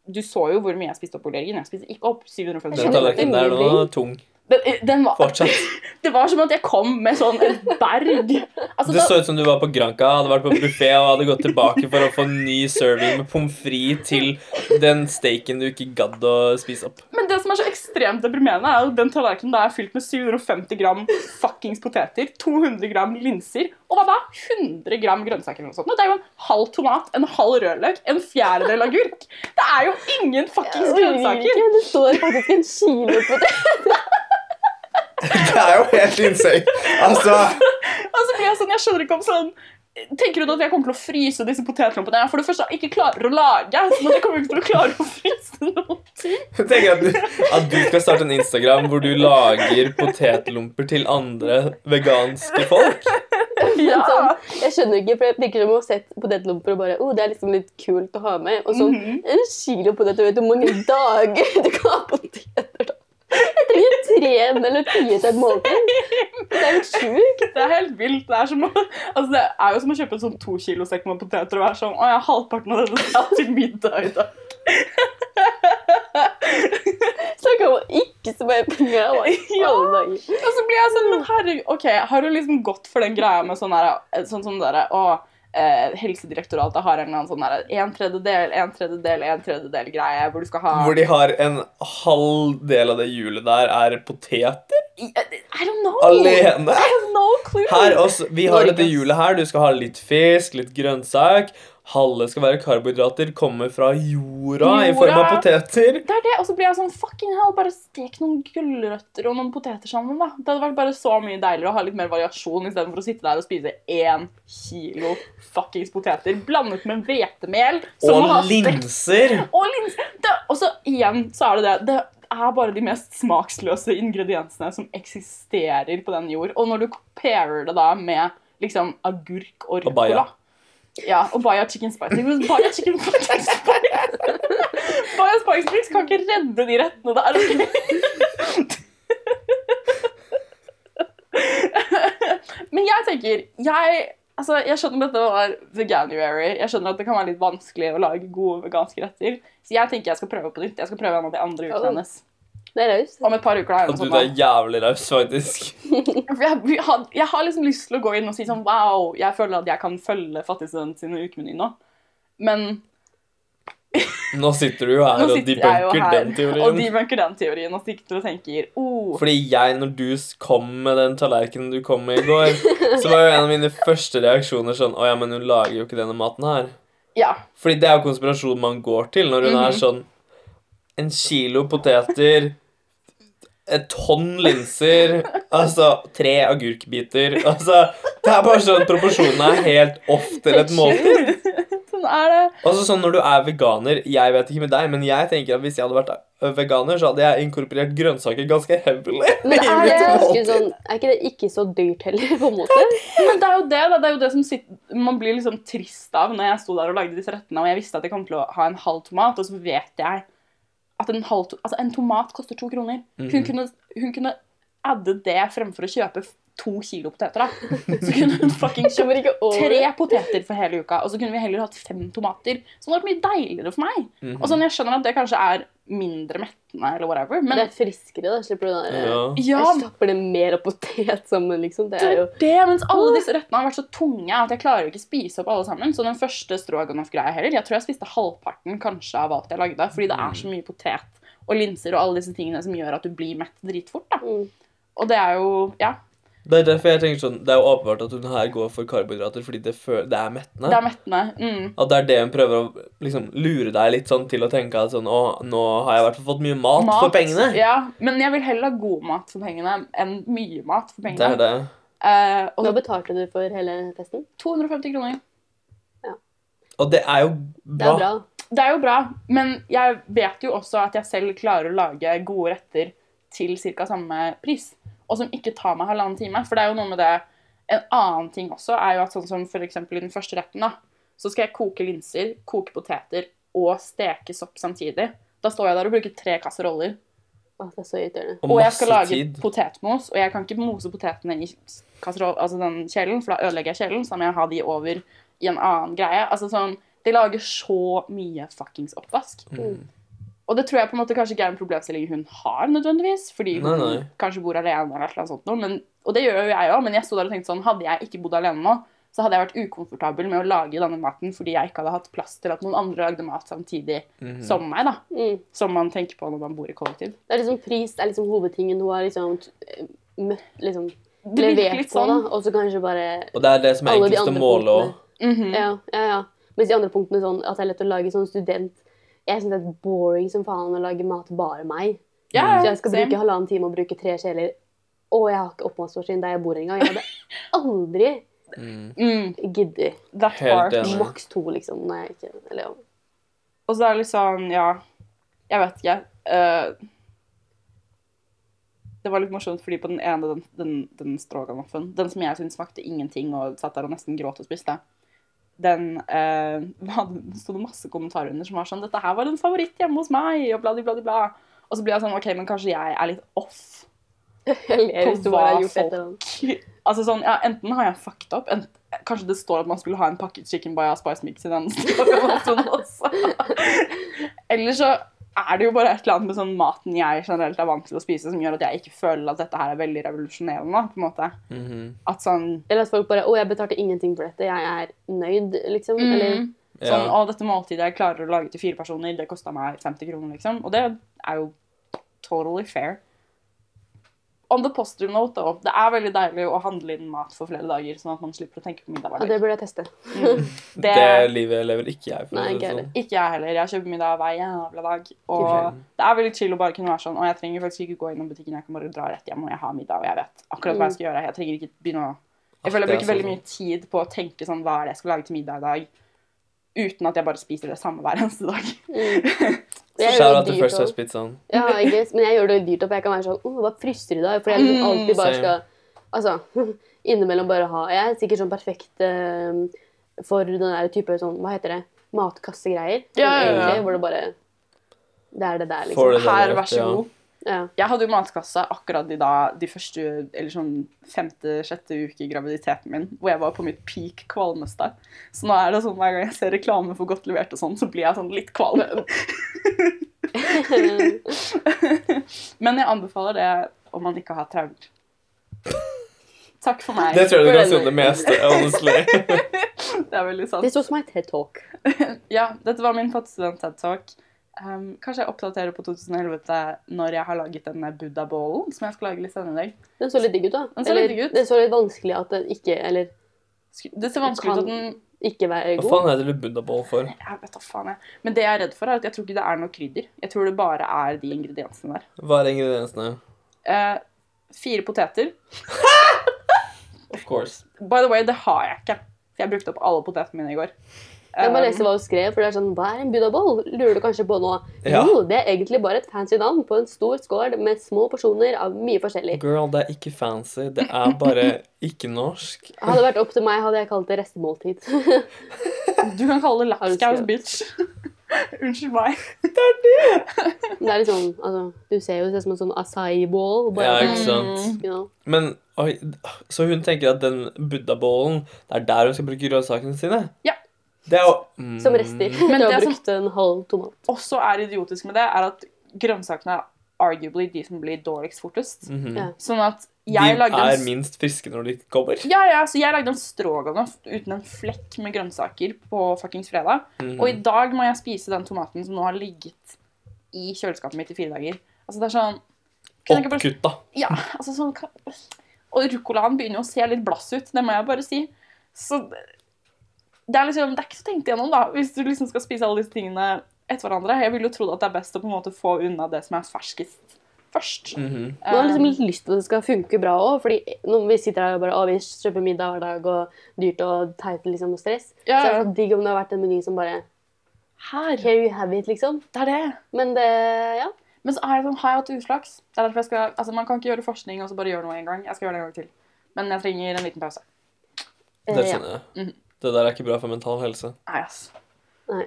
Du så jo hvor mye jeg spiste opp på Jørgen. Jeg spiste ikke opp 750 Den tallerkenen der nå er tung. Den, den var, Fortsatt. det var som at jeg kom med sånn et berg. Altså, Det da, så ut som du var på Granca, hadde vært på buffé og hadde gått tilbake for å få ny serving med pommes frites til den steaken du ikke gadd å spise opp. men det som er så ekstremt deprimerende, er at den tallerkenen da er fylt med 750 gram fuckings poteter, 200 gram linser, og hva da? 100 gram grønnsaker eller noe sånt. Det er jo en halv tomat, en halv rødløk, en fjerdedel agurk. Det er jo ingen fuckings grønnsaker. Det står faktisk en kilo på det. Det er jo helt insane. Altså Og så blir jeg sånn, jeg skjønner ikke om sånn Tenker du at jeg kommer til å fryse disse potetlompene jeg for det første ikke klarer å lage? Så jeg kommer ikke til å klare å fryse noen ting. Jeg tenker at du, at du skal starte en Instagram hvor du lager potetlomper til andre veganske folk. Ja. Sånn, jeg skjønner ikke, for jeg tenker du må ha sett potetlomper og bare oh, det er liksom litt kult å ha med. Og så -hmm. en kilo poteter, vet du hvor mange dager du kan ha poteter da? Jeg trenger tre eller fire til et måltid. Det er jo sjukt. Det er helt vilt. Det er, som altså det er jo som å kjøpe en sånn to kilo sekk med poteter og være sånn Å ja, halvparten av dette skal til middag i dag. Så om man ikke smøre penger Ja. Og så blir jeg sånn Men herregud, OK, har du liksom gått for den greia med sånn der, Sånn som derre Å, eh, Helsedirektoratet har en sånn der, en tredjedel, en tredjedel, en tredjedel-greie hvor du skal ha Hvor de har en halv del av det hjulet der er poteter I, I don't know. alene. I have no clue. Her også, Vi har dette hjulet her. Du skal ha litt fisk, litt grønnsak. Halve skal være karbohydrater, kommer fra jorda, i form av poteter. Det er det, og så blir jeg sånn fucking hell, bare stek noen gulrøtter og noen poteter sammen, da. Det hadde vært bare så mye deiligere å ha litt mer variasjon istedenfor å sitte der og spise én kilo fuckings poteter blandet med hvetemel. Og linser. Og linser. Det- Og så igjen så er det det. Det er bare de mest smaksløse ingrediensene som eksisterer på den jord. Og når du pairer det da med liksom agurk og ruccola Ja, og Baya chicken spice. Men Baya chicken spice Baya spice mix kan ikke redde de rettene der. Okay? Men jeg tenker jeg, altså, jeg skjønner at dette var veganuary. Jeg skjønner at det kan være litt vanskelig å lage gode veganske retter. Så jeg tenker jeg skal prøve på nytt. Jeg skal prøve en av de andre ukene Oh. Det er raust. Om et par uker. da, Og du er jævlig raus, faktisk. For jeg, har, jeg har liksom lyst til å gå inn og si sånn Wow, jeg føler at jeg kan følge Fattigstudent sine ukemeny nå. Men Nå sitter du jo her og debunker her den og teorien. debunker den teorien og sitter og tenker oh, Fordi jeg, når du kom med den tallerkenen du kom med i går, så var jo en av mine første reaksjoner sånn Å ja, men hun lager jo ikke denne maten her. Ja. Fordi det er jo konspirasjonen man går til når hun er Mhm. sånn En kilo poteter, et tonn linser, altså tre agurkbiter Altså, det er bare sånn proporsjonene er helt off til et måltid. sånn er det. Altså sånn når du er veganer Jeg vet ikke med deg, men jeg tenker at hvis jeg hadde vært veganer, så hadde jeg inkorporert grønnsaker ganske heavily. Men er, det ganske sånn, er ikke det ikke så dyrt heller, på en måte? Men det er jo det, da. Det er jo det som sitter, man blir liksom trist av når jeg sto der og lagde disse rettene, og jeg visste at jeg kom til å ha en halv tomat, og så vet jeg at en, halv, altså en tomat koster to kroner. Hun Mhm. kunne, hun kunne adde det fremfor å kjøpe to kilo poteter, da, så kunne hun fucking kjøpt tre poteter for hele uka, og så kunne vi heller hatt fem tomater. Så det hadde vært mye deiligere for meg. Mhm. Og sånn, Jeg skjønner at det kanskje er mindre mettende, eller whatever, men Det er friskere, da. Slipper du den der Ja. ja, Jeg stapper det mer av potet sammen, liksom. Det det er jo det, det, mens alle disse rettene har vært så tunge at jeg klarer jo ikke spise opp alle sammen. Så den første stroganoff-greia heller, jeg tror jeg spiste halvparten kanskje av alt jeg lagde, fordi det er så mye potet og linser og alle disse tingene som gjør at du blir mett dritfort. da. mm. Og det er jo Ja, Det er derfor jeg tenker sånn Det er jo åpenbart at hun her går for karbohydrater fordi det, det er mettende. det er mettende. Mm. At det er det hun prøver å liksom lure deg litt sånn til å tenke at sånn Å, nå har jeg i hvert fall fått mye mat, for pengene. Ja, men jeg vil heller ha god mat for pengene enn mye mat for pengene. Det er det. Uh, og Hva betalte du for hele festen? 250 kroner. Og det er jo Det bra. er bra. Det er jo bra, men jeg vet jo også at jeg selv klarer å lage gode retter til ca. samme pris, og som ikke tar meg halvannen time. For det er jo noe med det En annen ting også er jo at sånn som eksempel i den første retten, da, så skal jeg koke linser, koke poteter og steke sopp samtidig. Da står jeg der og bruker tre kasseroller. Å, det er så irriterende. Og Og jeg skal lage tid. potetmos, og jeg kan ikke mose potetene i kasseroll, altså den kjelen, for da ødelegger jeg kjelen, så da må jeg ha de over i en annen greie. Altså sånn, De lager så mye fuckings oppvask. Mm. Og det tror jeg på en måte kanskje ikke er en problemstilling hun har, nødvendigvis, fordi hun Nei, nei. kanskje bor alene eller noe sånt. noe, Men, og det gjør jo jeg òg, men jeg sto der og tenkte sånn, hadde jeg ikke bodd alene nå, så hadde jeg vært ukomfortabel med å lage denne maten fordi jeg ikke hadde hatt plass til at noen andre lagde mat samtidig Mhm. som meg, da. Mm. Som man tenker på når man bor i kollektiv. Det er liksom pris det er liksom hovedtingen hun har liksom møtt liksom levert på, da. sånn. Og så kanskje bare Og det er det som er enkleste enklest å måle òg. Mm -hmm. Ja, ja, ja. Mens de andre punktene sånn at det er lett å lage sånn student Jeg syns det er boring som faen å lage mat bare meg. Ja, Så jeg skal same. bruke halvannen time og bruke tre kjeler. Og jeg har ikke oppvaskmaskin der jeg bor engang. Jeg hadde aldri Mm. Mm, giddet. that Helt part. Maks to, liksom. Når jeg ikke Eller ja. Og så er det litt sånn, ja Jeg vet ikke. Uh, det var litt morsomt, fordi på den ene, den, den, den stroganoffen, den som jeg syntes smakte ingenting og satt der og nesten gråt og spiste, den eh, sto det masse kommentarer under som var sånn 'Dette her var en favoritt hjemme hos meg', og bla, bla, bla, bla. Og så blir jeg sånn OK, men kanskje jeg er litt off Jeg ler folk. Altså sånn, ja, Enten har jeg fucked up ent, Kanskje det står at man skulle ha en pakket chicken by spice mix i den Sånn. Eller så er det jo bare et eller annet med sånn maten jeg generelt er vant til å spise, som gjør at jeg ikke føler at dette her er veldig revolusjonerende. på en måte. Mhm. At sånn, Eller at folk bare 'Å, jeg betalte ingenting for dette. Jeg er nøyd', liksom. Eller mm, sånn Ja. Å, dette måltidet jeg klarer å lage til fire personer, det kosta meg 50 kroner, liksom. Og det er jo totally fair. On the positive note, da, det er veldig deilig å handle inn mat for flere dager, sånn at man slipper å tenke på middag Ja, hver det burde jeg teste. Mm. Det, Det, livet lever ikke jeg for. Nei, ikke sånn. ikke jeg heller. Jeg kjøper middag hver jævla dag. Og det er veldig chill å bare kunne være sånn Og jeg trenger faktisk ikke gå innom butikken, jeg kan bare dra rett hjem, og jeg har middag, og jeg vet akkurat hva jeg skal gjøre. Jeg trenger ikke begynne å Jeg føler jeg er bruker veldig mye tid på å tenke sånn Hva er det jeg skal lage til middag i dag? Uten at jeg bare spiser det samme hver eneste dag. Mm. Jeg gjør Shout det out til dyrt First. House Pizzaen. Ja, men jeg gjør det dyrt opp. Jeg kan være sånn oh, Hva fryser du i dag? Fordi jeg liksom Mm, alltid bare skal Altså, innimellom bare ha Jeg er sikkert sånn perfekt uh, for den der type sånn Hva heter det? Matkassegreier. Ja, ja, ja. egentlig, Hvor det bare Det er det der, liksom. det Her, vær så god. Ja. Jeg hadde jo matkasse akkurat i da, de første Eller sånn femte-sjette uke i graviditeten min, hvor jeg var på mitt peak kvalmeste. Så nå er det sånn hver gang jeg ser reklame for godt levert og sånn, så blir jeg sånn litt kvalm. Men jeg anbefaler det om man ikke har traumer. Takk for meg. Det tror jeg du kan si det meste, honestly. Det er veldig sant. This was my TED Talk. Ja, dette var min fattigstudent-TED-talk. Um, kanskje jeg oppdaterer på 2011 når jeg har laget denne buddha-bålen som jeg skal lage litt senere i dag. Den så litt digg ut, da. Den så Eller, litt digg ut. Den så litt vanskelig at den ikke Eller Det ser vanskelig ut at den ikke være god. Hva faen heter det buddha-bål for? Jeg vet da faen, jeg. Men det jeg er redd for, er at jeg tror ikke det er noe krydder. Jeg tror det bare er de ingrediensene der. Hva er ingrediensene? Uh, fire poteter. Of course. By the way, det har jeg ikke. For jeg brukte opp alle potetene mine i går. Jeg bare lese hva hun skrev, for det er sånn Hva er en buddha-boll? Lurer du kanskje på nå? Ja. Jo, det er egentlig bare et fancy navn på en stor skål med små porsjoner av mye forskjellig. Girl, det er ikke fancy. Det er bare ikke norsk. Hadde det vært opp til meg, hadde jeg kalt det restemåltid. Du kan kalle det lapskaus, bitch. Unnskyld meg. Men det er litt sånn, altså, Du ser jo det ut som en sånn acai-bål. Ja, ikke sant? You know? Men Oi, så hun tenker at den buddha-bollen, det er der hun skal bruke grønnsakene sine? Ja. Det er jo mm, Som rester. Men Du har brukt en halv tomat. Også er idiotisk med det, er at grønnsakene er arguably de som blir dårligst fortest. mhm. Ja. Sånn at jeg De lagde en er minst friske når de kommer. Ja, ja, så jeg lagde en stroganoff uten en flekk med grønnsaker på fuckings fredag. Mhm. Og i dag må jeg spise den tomaten som nå har ligget i kjøleskapet mitt i fire dager. Altså, det er sånn Oppkutta. bare Ja, altså sånn Og ruccolaen begynner jo å se litt blass ut, det må jeg bare si. Så det er liksom, det er ikke så tenkt igjennom, da, hvis du liksom skal spise alle disse tingene etter hverandre. Jeg ville jo trodd at det er best å på en måte få unna det som er ferskest først. Mhm. Man har liksom litt lyst til at det skal funke bra òg, fordi når vi sitter her og bare å, vi kjøper middag hver dag og dyrt og teit liksom, og stress, Ja, så er det digg om det har vært en meny som bare her. Here you have it, liksom. Det er det. Men det Ja. Men så er jeg sånn, har jeg hatt uflaks. Det er derfor jeg skal, altså Man kan ikke gjøre forskning og så bare gjøre noe en gang. Jeg skal gjøre det en gang til. Men jeg trenger en liten pause. eh, Det skjønner jeg. Mhm. Det der er ikke bra for mental helse. Nei, ass. Nei.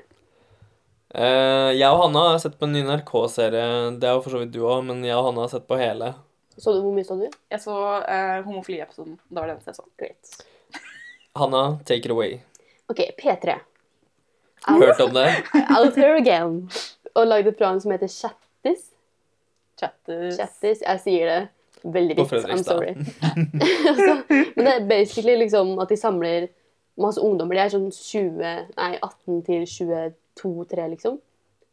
Eh, jeg og Hanna har sett på en ny NRK-serie. Det har jo for så vidt du òg, men jeg og Hanna har sett på hele. Så du hvor mye så du? Jeg så eh, homofiliepisoden. Da var Det eneste den jeg så. Great. Hanna, take it away. OK, P3. Hørt om det? Out here again. Og lagde et program som heter Chattis. Chattis. Chattis. Jeg sier det veldig likt. I'm sorry. altså, men det er basically liksom at de samler masse ungdommer. De er sånn 20, nei, 18 til 22-3, liksom.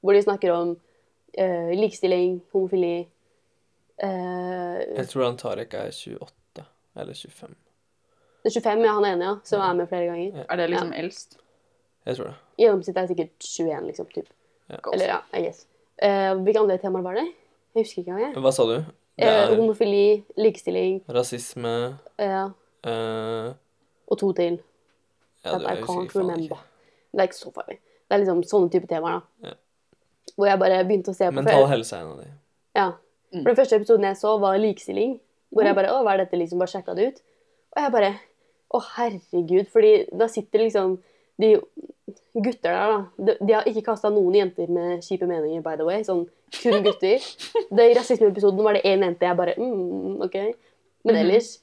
Hvor de snakker om uh, likestilling, homofili uh, Jeg tror han Tarek er 28 eller 25. Det er 25, ja, han ene, ja, som er med flere ganger. Er det liksom eldst? Jeg tror det. Gjennomsnittet er sikkert 21, liksom. Typ. Eller ja, I guess. Uh, hvilke andre temaer var det? Jeg husker ikke engang. Hva sa du? Er homofili, likestilling rasisme Ja. eh, og to til. Ja, That I can't remember. ikke. Det er ikke så farlig. Det er liksom sånne type temaer, da. Ja. Hvor jeg bare begynte å se på Mental før. helse er en av de. Ja. Mm. For den første episoden jeg så, var likestilling. Hvor jeg bare Å, hva er dette? liksom Bare sjekka det ut. Og jeg bare Å, herregud. Fordi da sitter liksom de gutter der, da. De, de har ikke kasta noen jenter med kjipe meninger, by the way. Sånn kun gutter. Det I rasismeepisoden var det én jente jeg bare mm, OK. Men Mhm. ellers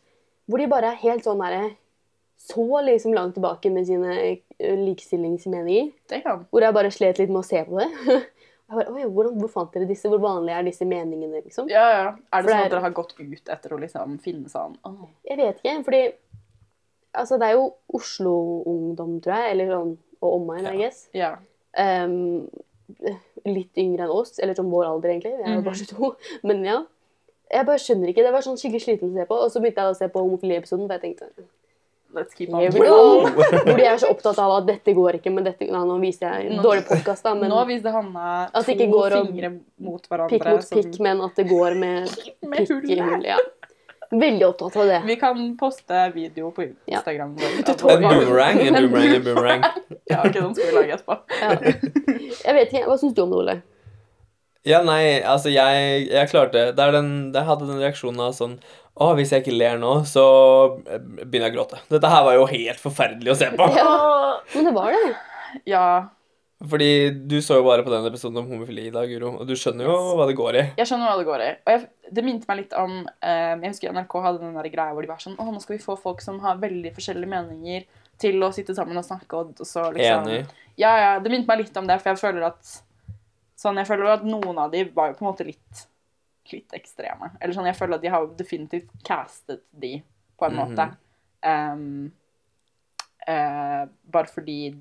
Hvor de bare er helt sånn derre Så liksom langt tilbake med sine likestillingsmeninger. Det kan. Hvor jeg bare slet litt med å se på det. Jeg bare, Oi, hvordan, hvor fant dere disse? Hvor vanlige er disse meningene? liksom? Ja, ja. Er det sånn at er- dere har gått ut etter å liksom finne sånn oh. Jeg vet ikke, fordi altså, det er jo Oslo-ungdom, tror jeg, eller sånn, og omegn, I Ja. guess. Ja. Um, litt yngre enn oss, eller sånn vår alder, egentlig. Vi er jo bare 22. Men ja. Jeg bare skjønner ikke. Det var sånn skikkelig sliten å se på. Og så begynte jeg å se på homofili-episoden, for jeg tenkte Let's keep Here on. we go! Hvor de er så opptatt av at dette går ikke, men dette Nei, nå viser jeg en dårlig podkast, da, men Nå viser Hanna At det ikke går å- fingre mot hverandre. pikk mot som- pikk, men at det går med Med pikk i hullet. Ja. Veldig opptatt av det. Vi kan poste video på Instagram. Ja. En boomerang, en boomerang, en boomerang. Ja, ok, den skal vi lage etterpå. Ja. Jeg vet ikke, Hva syns du om det, Ole? Ja, nei, altså, jeg, jeg klarte Det er den Jeg hadde den reaksjonen av sånn Å, hvis jeg ikke ler nå, så eh, begynner jeg å gråte. Dette her var jo helt forferdelig å se på. Ja, men det var det. Ja, Fordi du så jo bare på den episoden om homofili i dag, Guro, og du skjønner jo hva det går i. jeg skjønner hva det går i. Og jeg, det minte meg litt om eh, Jeg husker NRK hadde den der greia hvor de var sånn Å, nå skal vi få folk som har veldig forskjellige meninger, til å sitte sammen og snakke, og, og så liksom Enig. Ja, ja. Det minte meg litt om det, for jeg føler at Sånn, jeg føler at noen av de var jo på en måte litt litt ekstreme. Eller sånn, jeg føler at de har definitivt castet de, på en måte. Um, uh, bare fordi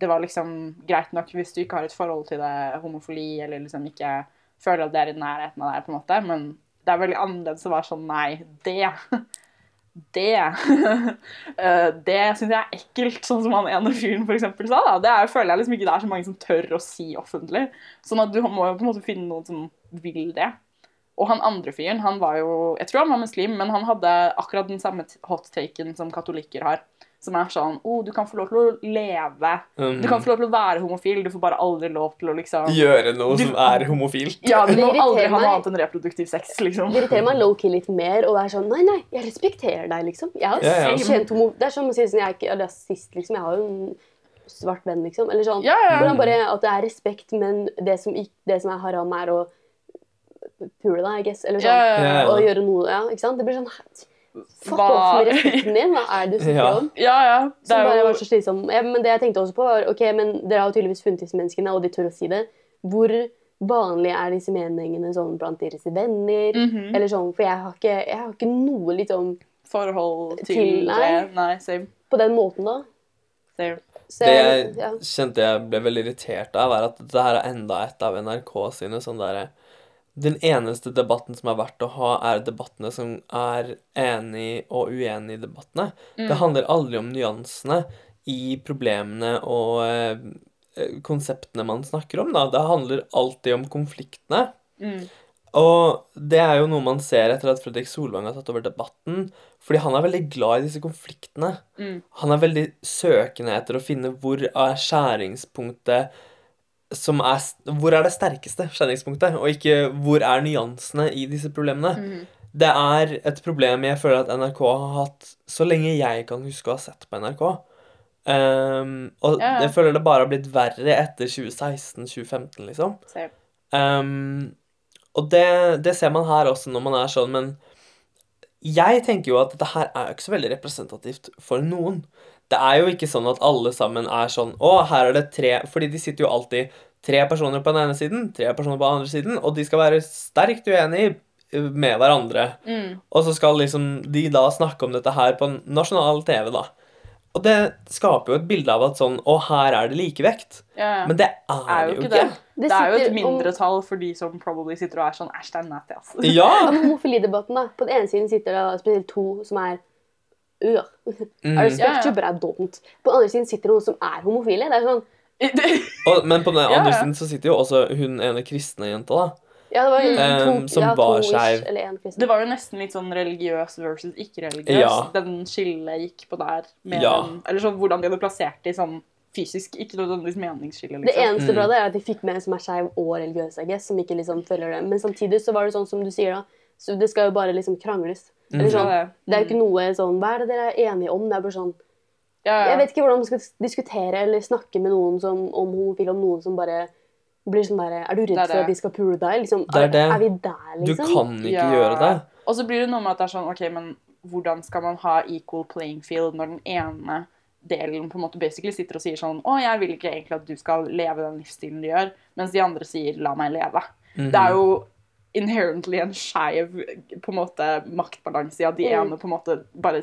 det var liksom greit nok hvis du ikke har et forhold til det homofili, eller liksom ikke føler at det er i nærheten av deg, på en måte. Men det er veldig annerledes å være sånn Nei, det det eh, Det syns jeg er ekkelt, sånn som han ene fyren eksempel sa. da. Det er, føler jeg liksom ikke det er så mange som tør å si offentlig. Sånn at du må jo på en måte finne noen som vil det. Og han andre fyren, han var jo Jeg tror han var muslim, men han hadde akkurat den samme hot-taken som katolikker har. Som er sånn Å, du kan få lov til å leve. Mm. Du kan få lov til å være homofil. Du får bare aldri lov til å liksom Gjøre noe Du- som er homofilt. Ja, du må aldri ha noe annet enn reproduktiv sex, liksom. Det irriterer meg low-key litt mer å være sånn Nei, nei, jeg respekterer deg, liksom. Jeg har Ja, ja. kjent homo... Det er som å si sånn Jeg er ikke rasist, liksom. Jeg har jo en svart venn, liksom. Eller sånn. Ja, ja. Bare at det er respekt, men det som, det som er haram, er å pule deg, I guess. Eller sånn. Ja, ja, ja. Ja. Og gjøre noe Ja, ikke sant? Det blir sånn Fuck off med respekten din. Hva er det du snakker om? Ja, ja. Det er jo var så slitsom. Ja, men det jeg tenkte også på, var ok, men dere har jo tydeligvis funnet disse menneskene, og de tør å si det. Hvor vanlig er disse meningene sånn blant deres venner? Mhm. Eller sånn, For jeg har ikke, jeg har ikke noe liksom forhold til, Til- det. Nei, same. på den måten, da. same. Så Det jeg, ja. kjente jeg ble veldig irritert av, er at dette her er enda et av NRK sine sånn derre Den eneste debatten som er verdt å ha, er debattene som er enig og uenig i debattene. Mm. Det handler aldri om nyansene i problemene og eh, eh, konseptene man snakker om, da. Det handler alltid om konfliktene. Mm. Og det er jo noe man ser etter at Fredrik Solvang har tatt over debatten. Fordi han er veldig glad i disse konfliktene. Mm. Han er veldig søkende etter å finne hvor er skjæringspunktet er Hvor er det sterkeste skjæringspunktet, og ikke hvor er nyansene i disse problemene. Mm. Det er et problem jeg føler at NRK har hatt så lenge jeg kan huske å ha sett på NRK. Um, og Ja, jeg føler det bare har blitt verre etter 2016-2015, liksom. Ehm, og det, det ser man her også når man er sånn, men jeg tenker jo at dette her er ikke så veldig representativt for noen. Det er jo ikke sånn at alle sammen er sånn Å, her er det tre Fordi de sitter jo alltid tre personer på den ene siden, tre personer på den andre siden, og de skal være sterkt uenige med hverandre. Mm. Og så skal liksom de da snakke om dette her på nasjonal TV, da. Og det skaper jo et bilde av at sånn Å, her er det likevekt. Ja, ja. Men det er, er jo ikke det. Det Det er jo et mindretall for de som probably sitter og er sånn Æsj, det er nasty, altså. Ja! Om homofilidebatten, da. På den ene siden sitter det spesielt to som er øh. Mm. I respect Ja, ja. you, but I don't. På den andre siden sitter det noen som er homofile. Det er sånn Og, men på den andre ja. siden så sitter jo også hun ene kristne jenta, da. Ja, det var to, Um, som ja, var skeiv. Eller en kristen. Det var jo nesten litt sånn religiøs versus ikke-religiøs. Ja. Den skillet gikk på der. Med Ja. den, eller sånn hvordan de hadde plassert det sånn fysisk, ikke nødvendigvis meningsskille. Det Liksom. eneste Mm. bra det er at de fikk med en som er skeiv og religiøs, jeg guess, som ikke liksom følger det. Men samtidig så var det sånn som du sier, da. Så det skal jo bare liksom krangles. Eller Mm. sånn, det. er jo ikke noe sånn Hva er det dere er enige om? Det er bare sånn Ja, ja. Jeg vet ikke hvordan man skal diskutere eller snakke med noen som, om homofile, om noen som bare blir sånn derre Er du Det er det. for at de skal pule deg? Liksom, Det er det. er vi der, Du liksom? kan ikke Ja. gjøre det. Og så blir det noe med at det er sånn, ok, men hvordan skal man ha equal playing field når den ene delen på en måte basically sitter og sier sånn, å, jeg vil ikke egentlig at du skal leve den livsstilen du gjør, mens de andre sier, la meg leve. Mhm. Det er jo inherently en skeiv maktbalanse i at de Mm. ene på en måte bare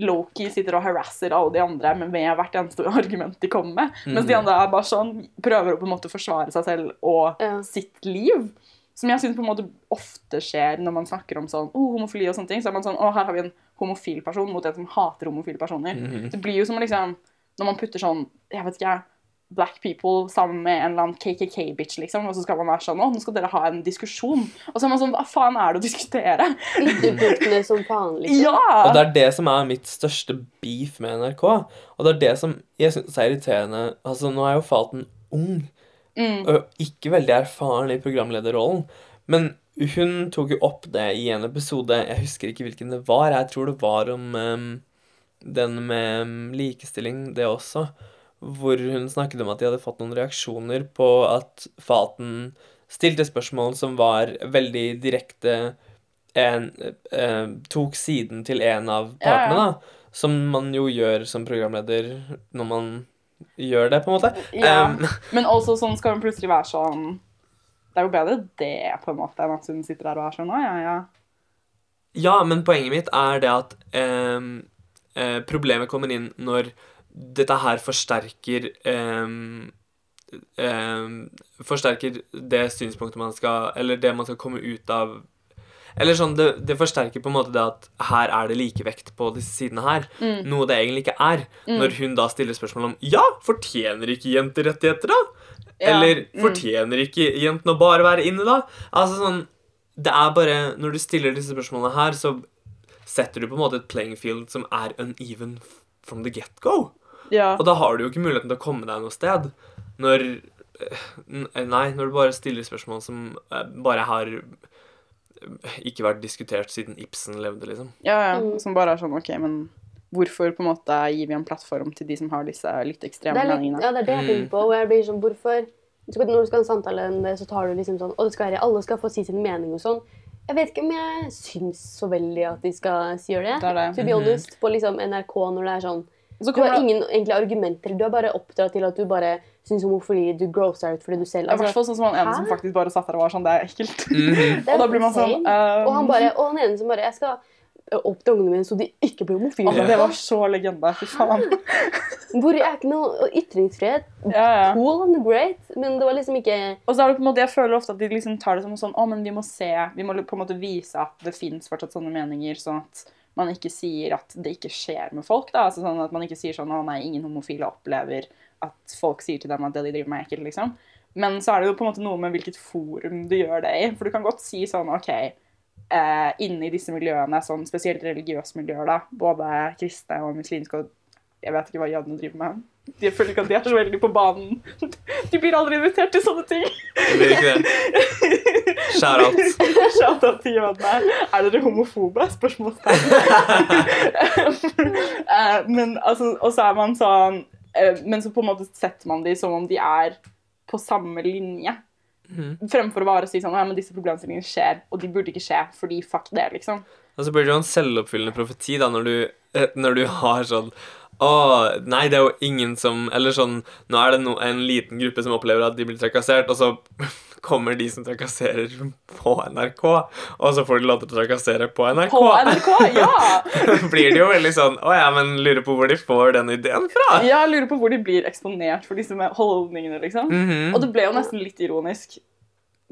low-key sitter og harasser alle de andre med med hvert eneste argument de kommer med, mens de andre er bare sånn, prøver å på en måte forsvare seg selv og Ja. sitt liv. Som jeg synes på en måte ofte skjer når man snakker om sånn, oh, homofili og sånne ting. Så er man sånn, å, her har vi en homofil person mot en som hater homofile personer. Mm. Det blir jo som liksom, når man putter sånn, jeg vet ikke, black people sammen med en eller annen KKK-bitch, liksom, og så skal man være sånn, å, nå skal dere ha en diskusjon. Og så er man sånn, hva faen er det å diskutere? Ytterpunktene som faen, liksom. Ja! Og det er det som er mitt største beef med NRK. Og det er det som jeg syns er irriterende. Altså, nå er jo Faten ung, Mm. og ikke veldig erfaren i programlederrollen. Men hun tok jo opp det i en episode, jeg husker ikke hvilken det var, jeg tror det var om um, den med likestilling, det også. Hvor hun snakket om at de hadde fått noen reaksjoner på at Faten stilte spørsmål som var veldig direkte en, eh, Tok siden til en av partene, ja. da. Som man jo gjør som programleder når man gjør det, på en måte. Ja. um, Men også sånn skal hun plutselig være sånn, det er jo bedre det, på en måte, enn at hun sitter der og er sånn, å, ja, ja. Ja, men poenget mitt er det at eh, eh, problemet kommer inn når dette her forsterker um, um, Forsterker det synspunktet man skal Eller det man skal komme ut av Eller sånn, det, det forsterker på en måte det at her er det likevekt på disse sidene her. Mm. Noe det egentlig ikke er. Når hun da stiller spørsmål om Ja, fortjener ikke jenter rettigheter, da? Ja, Eller mm. fortjener ikke jentene å bare være inne, da? Altså sånn Det er bare Når du stiller disse spørsmålene her, så setter du på en måte et playing field som er uneven from the get-go. Ja. Og da har du jo ikke muligheten til å komme deg noe sted. Når eh, Nei, når du bare stiller spørsmål som eh, bare har eh, ikke vært diskutert siden Ibsen levde, liksom. Ja, ja. Mm. Som bare er sånn, ok, men hvorfor på en måte gir vi en plattform til de som har disse litt ekstreme Det litt, meningene? ja, det er det jeg tenker på. Og jeg blir sånn, hvorfor Når du skal ha en samtale om det, så tar du liksom sånn Og det skal være, alle skal få si sin mening og sånn. Jeg vet ikke om jeg syns så veldig at de skal si gjøre det. Det er det. To be honest, på liksom NRK når det er sånn så Du har kommer det ingen egentlig argumenter. Du er bare oppdratt til at du bare syns homofili Du grosser ut fordi du selv i hvert altså, fall sånn som han ene som faktisk bare satt der og var sånn Det er ekkelt. Det er og da blir man sånn um, Og han bare Og han ene som bare Jeg skal oppdra ungene mine så de ikke blir homofile. altså, Det var så legende. Fy faen. Hvor er ikke noe ytringsfrihet. Ja, ja. Cool and great, men det var liksom ikke Og så er det på en måte, Jeg føler ofte at de liksom tar det som sånn Å, men vi må se Vi må på en måte vise at det fins fortsatt sånne meninger, sånn at man ikke sier at det ikke skjer med folk. da, altså sånn At man ikke sier sånn Å nei, ingen homofile opplever at folk sier til dem at det de driver med, er ekkelt, liksom. Men så er det jo på en måte noe med hvilket forum du gjør det i. For du kan godt si sånn OK eh, Inne i disse miljøene, sånn spesielt religiøse miljøer, da, både kristne og muslimske og Jeg vet ikke hva Janne driver med. De føler ikke at de er så veldig på banen. De blir aldri invitert til sånne ting. Det blir ikke det. Shout-out. Shout out til Janne. Er dere homofobe? Spørsmålstegn. Eh, men altså, og så er man sånn eh, Men så på en måte setter man dem som om de er på samme linje. Mm. Fremfor å bare si sånn ja, men disse problemstillingene skjer, og de burde ikke skje, fordi fuck det, liksom. Og så blir det jo en selvoppfyllende profeti da, når du, eh, når du har sånn Å, nei, det er jo ingen som Eller sånn Nå er det no, en liten gruppe som opplever at de blir trakassert, og så kommer de som trakasserer, på NRK, og så får de lov til å trakassere på NRK. På NRK, ja! blir det jo veldig sånn Å ja, men lurer på hvor de får den ideen fra. Ja, lurer på hvor de blir eksponert for disse holdningene, liksom. Mhm. Og det ble jo nesten litt ironisk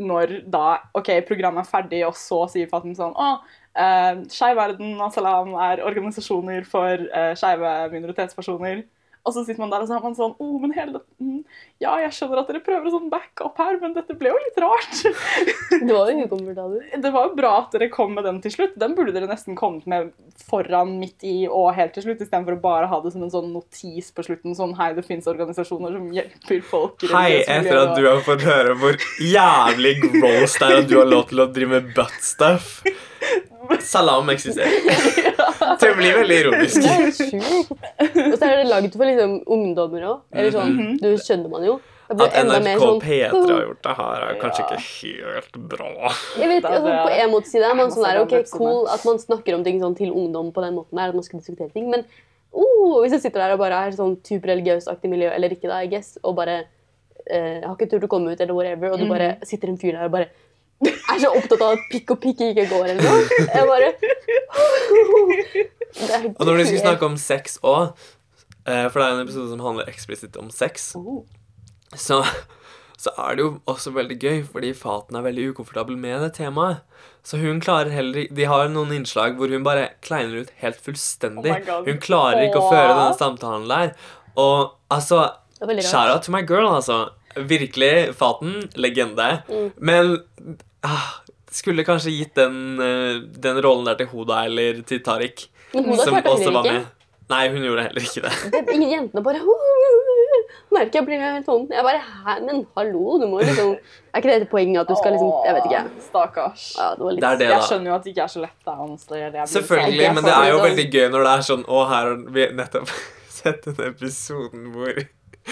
når da OK, programmet er ferdig, og så sier Fatim sånn Å, uh, Skeiv Verden og Salam er organisasjoner for uh, skeive minoritetspersoner. Og så sitter man der og så er man sånn oh, men hele det, mm, Ja, jeg skjønner at dere prøver å sånn back up her, men dette ble jo litt rart. Det var jo ukomfortabelt. det var jo bra at dere kom med den til slutt. Den burde dere nesten kommet med foran, midt i og helt til slutt, istedenfor å bare ha det som en sånn notis på slutten. Sånn hei, det fins organisasjoner som hjelper folk. Hei, etter at du har fått høre hvor jævlig gross det er at du har lov til å drive med butt stuff. Salam eksisterer. Det blir veldig ironisk. Det er sjukt. Og så er det laget for liksom ungdommer òg. Eller sånn, Mhm. du skjønner man jo. At NRK sånn P3 har gjort det her, er kanskje Ja. ikke helt bra. Jeg vet, er altså, På en måte side er man sånn der, ok, cool at man snakker om ting sånn til ungdom på den måten der, at man skal diskutere ting, men oh, hvis jeg sitter der og bare er sånn type religiøst-aktig miljø, eller ikke da, I guess, og bare eh, har ikke turt å komme ut, eller whatever, og du bare Mhm. sitter en fyr der og bare er så opptatt av at pikk og pikk ikke går, eller noe. Jeg bare Og når vi skal snakke om sex òg, for det er en episode som handler eksplisitt om sex, Oh. så, så er det jo også veldig gøy, fordi Faten er veldig ukomfortabel med det temaet. Så hun klarer heller De har noen innslag hvor hun bare kleiner ut helt fullstendig. Oh hun klarer ikke å føre denne samtalen der. Og altså. Shout out to my girl, altså. Virkelig. Faten. Legende. Mm. Men ah, skulle kanskje gitt den, eh, den rollen der til Hoda eller til Tariq. Men Hoda som klarte også var ikke. med. Nei, hun gjorde heller ikke det. Det, ingen jentene bare Merker jeg blir helt sånn Jeg bare Hæ, men hallo, du må liksom Er ikke det et poeng at du skal liksom Jeg vet ikke. Stakkars. Ja, det var litt Det er det, Jeg skjønner jo at det ikke er så lett. da, er blitt Selvfølgelig, jeg men det er jo sånn- veldig gøy når det er sånn Å, her har vi nettopp sett den episoden hvor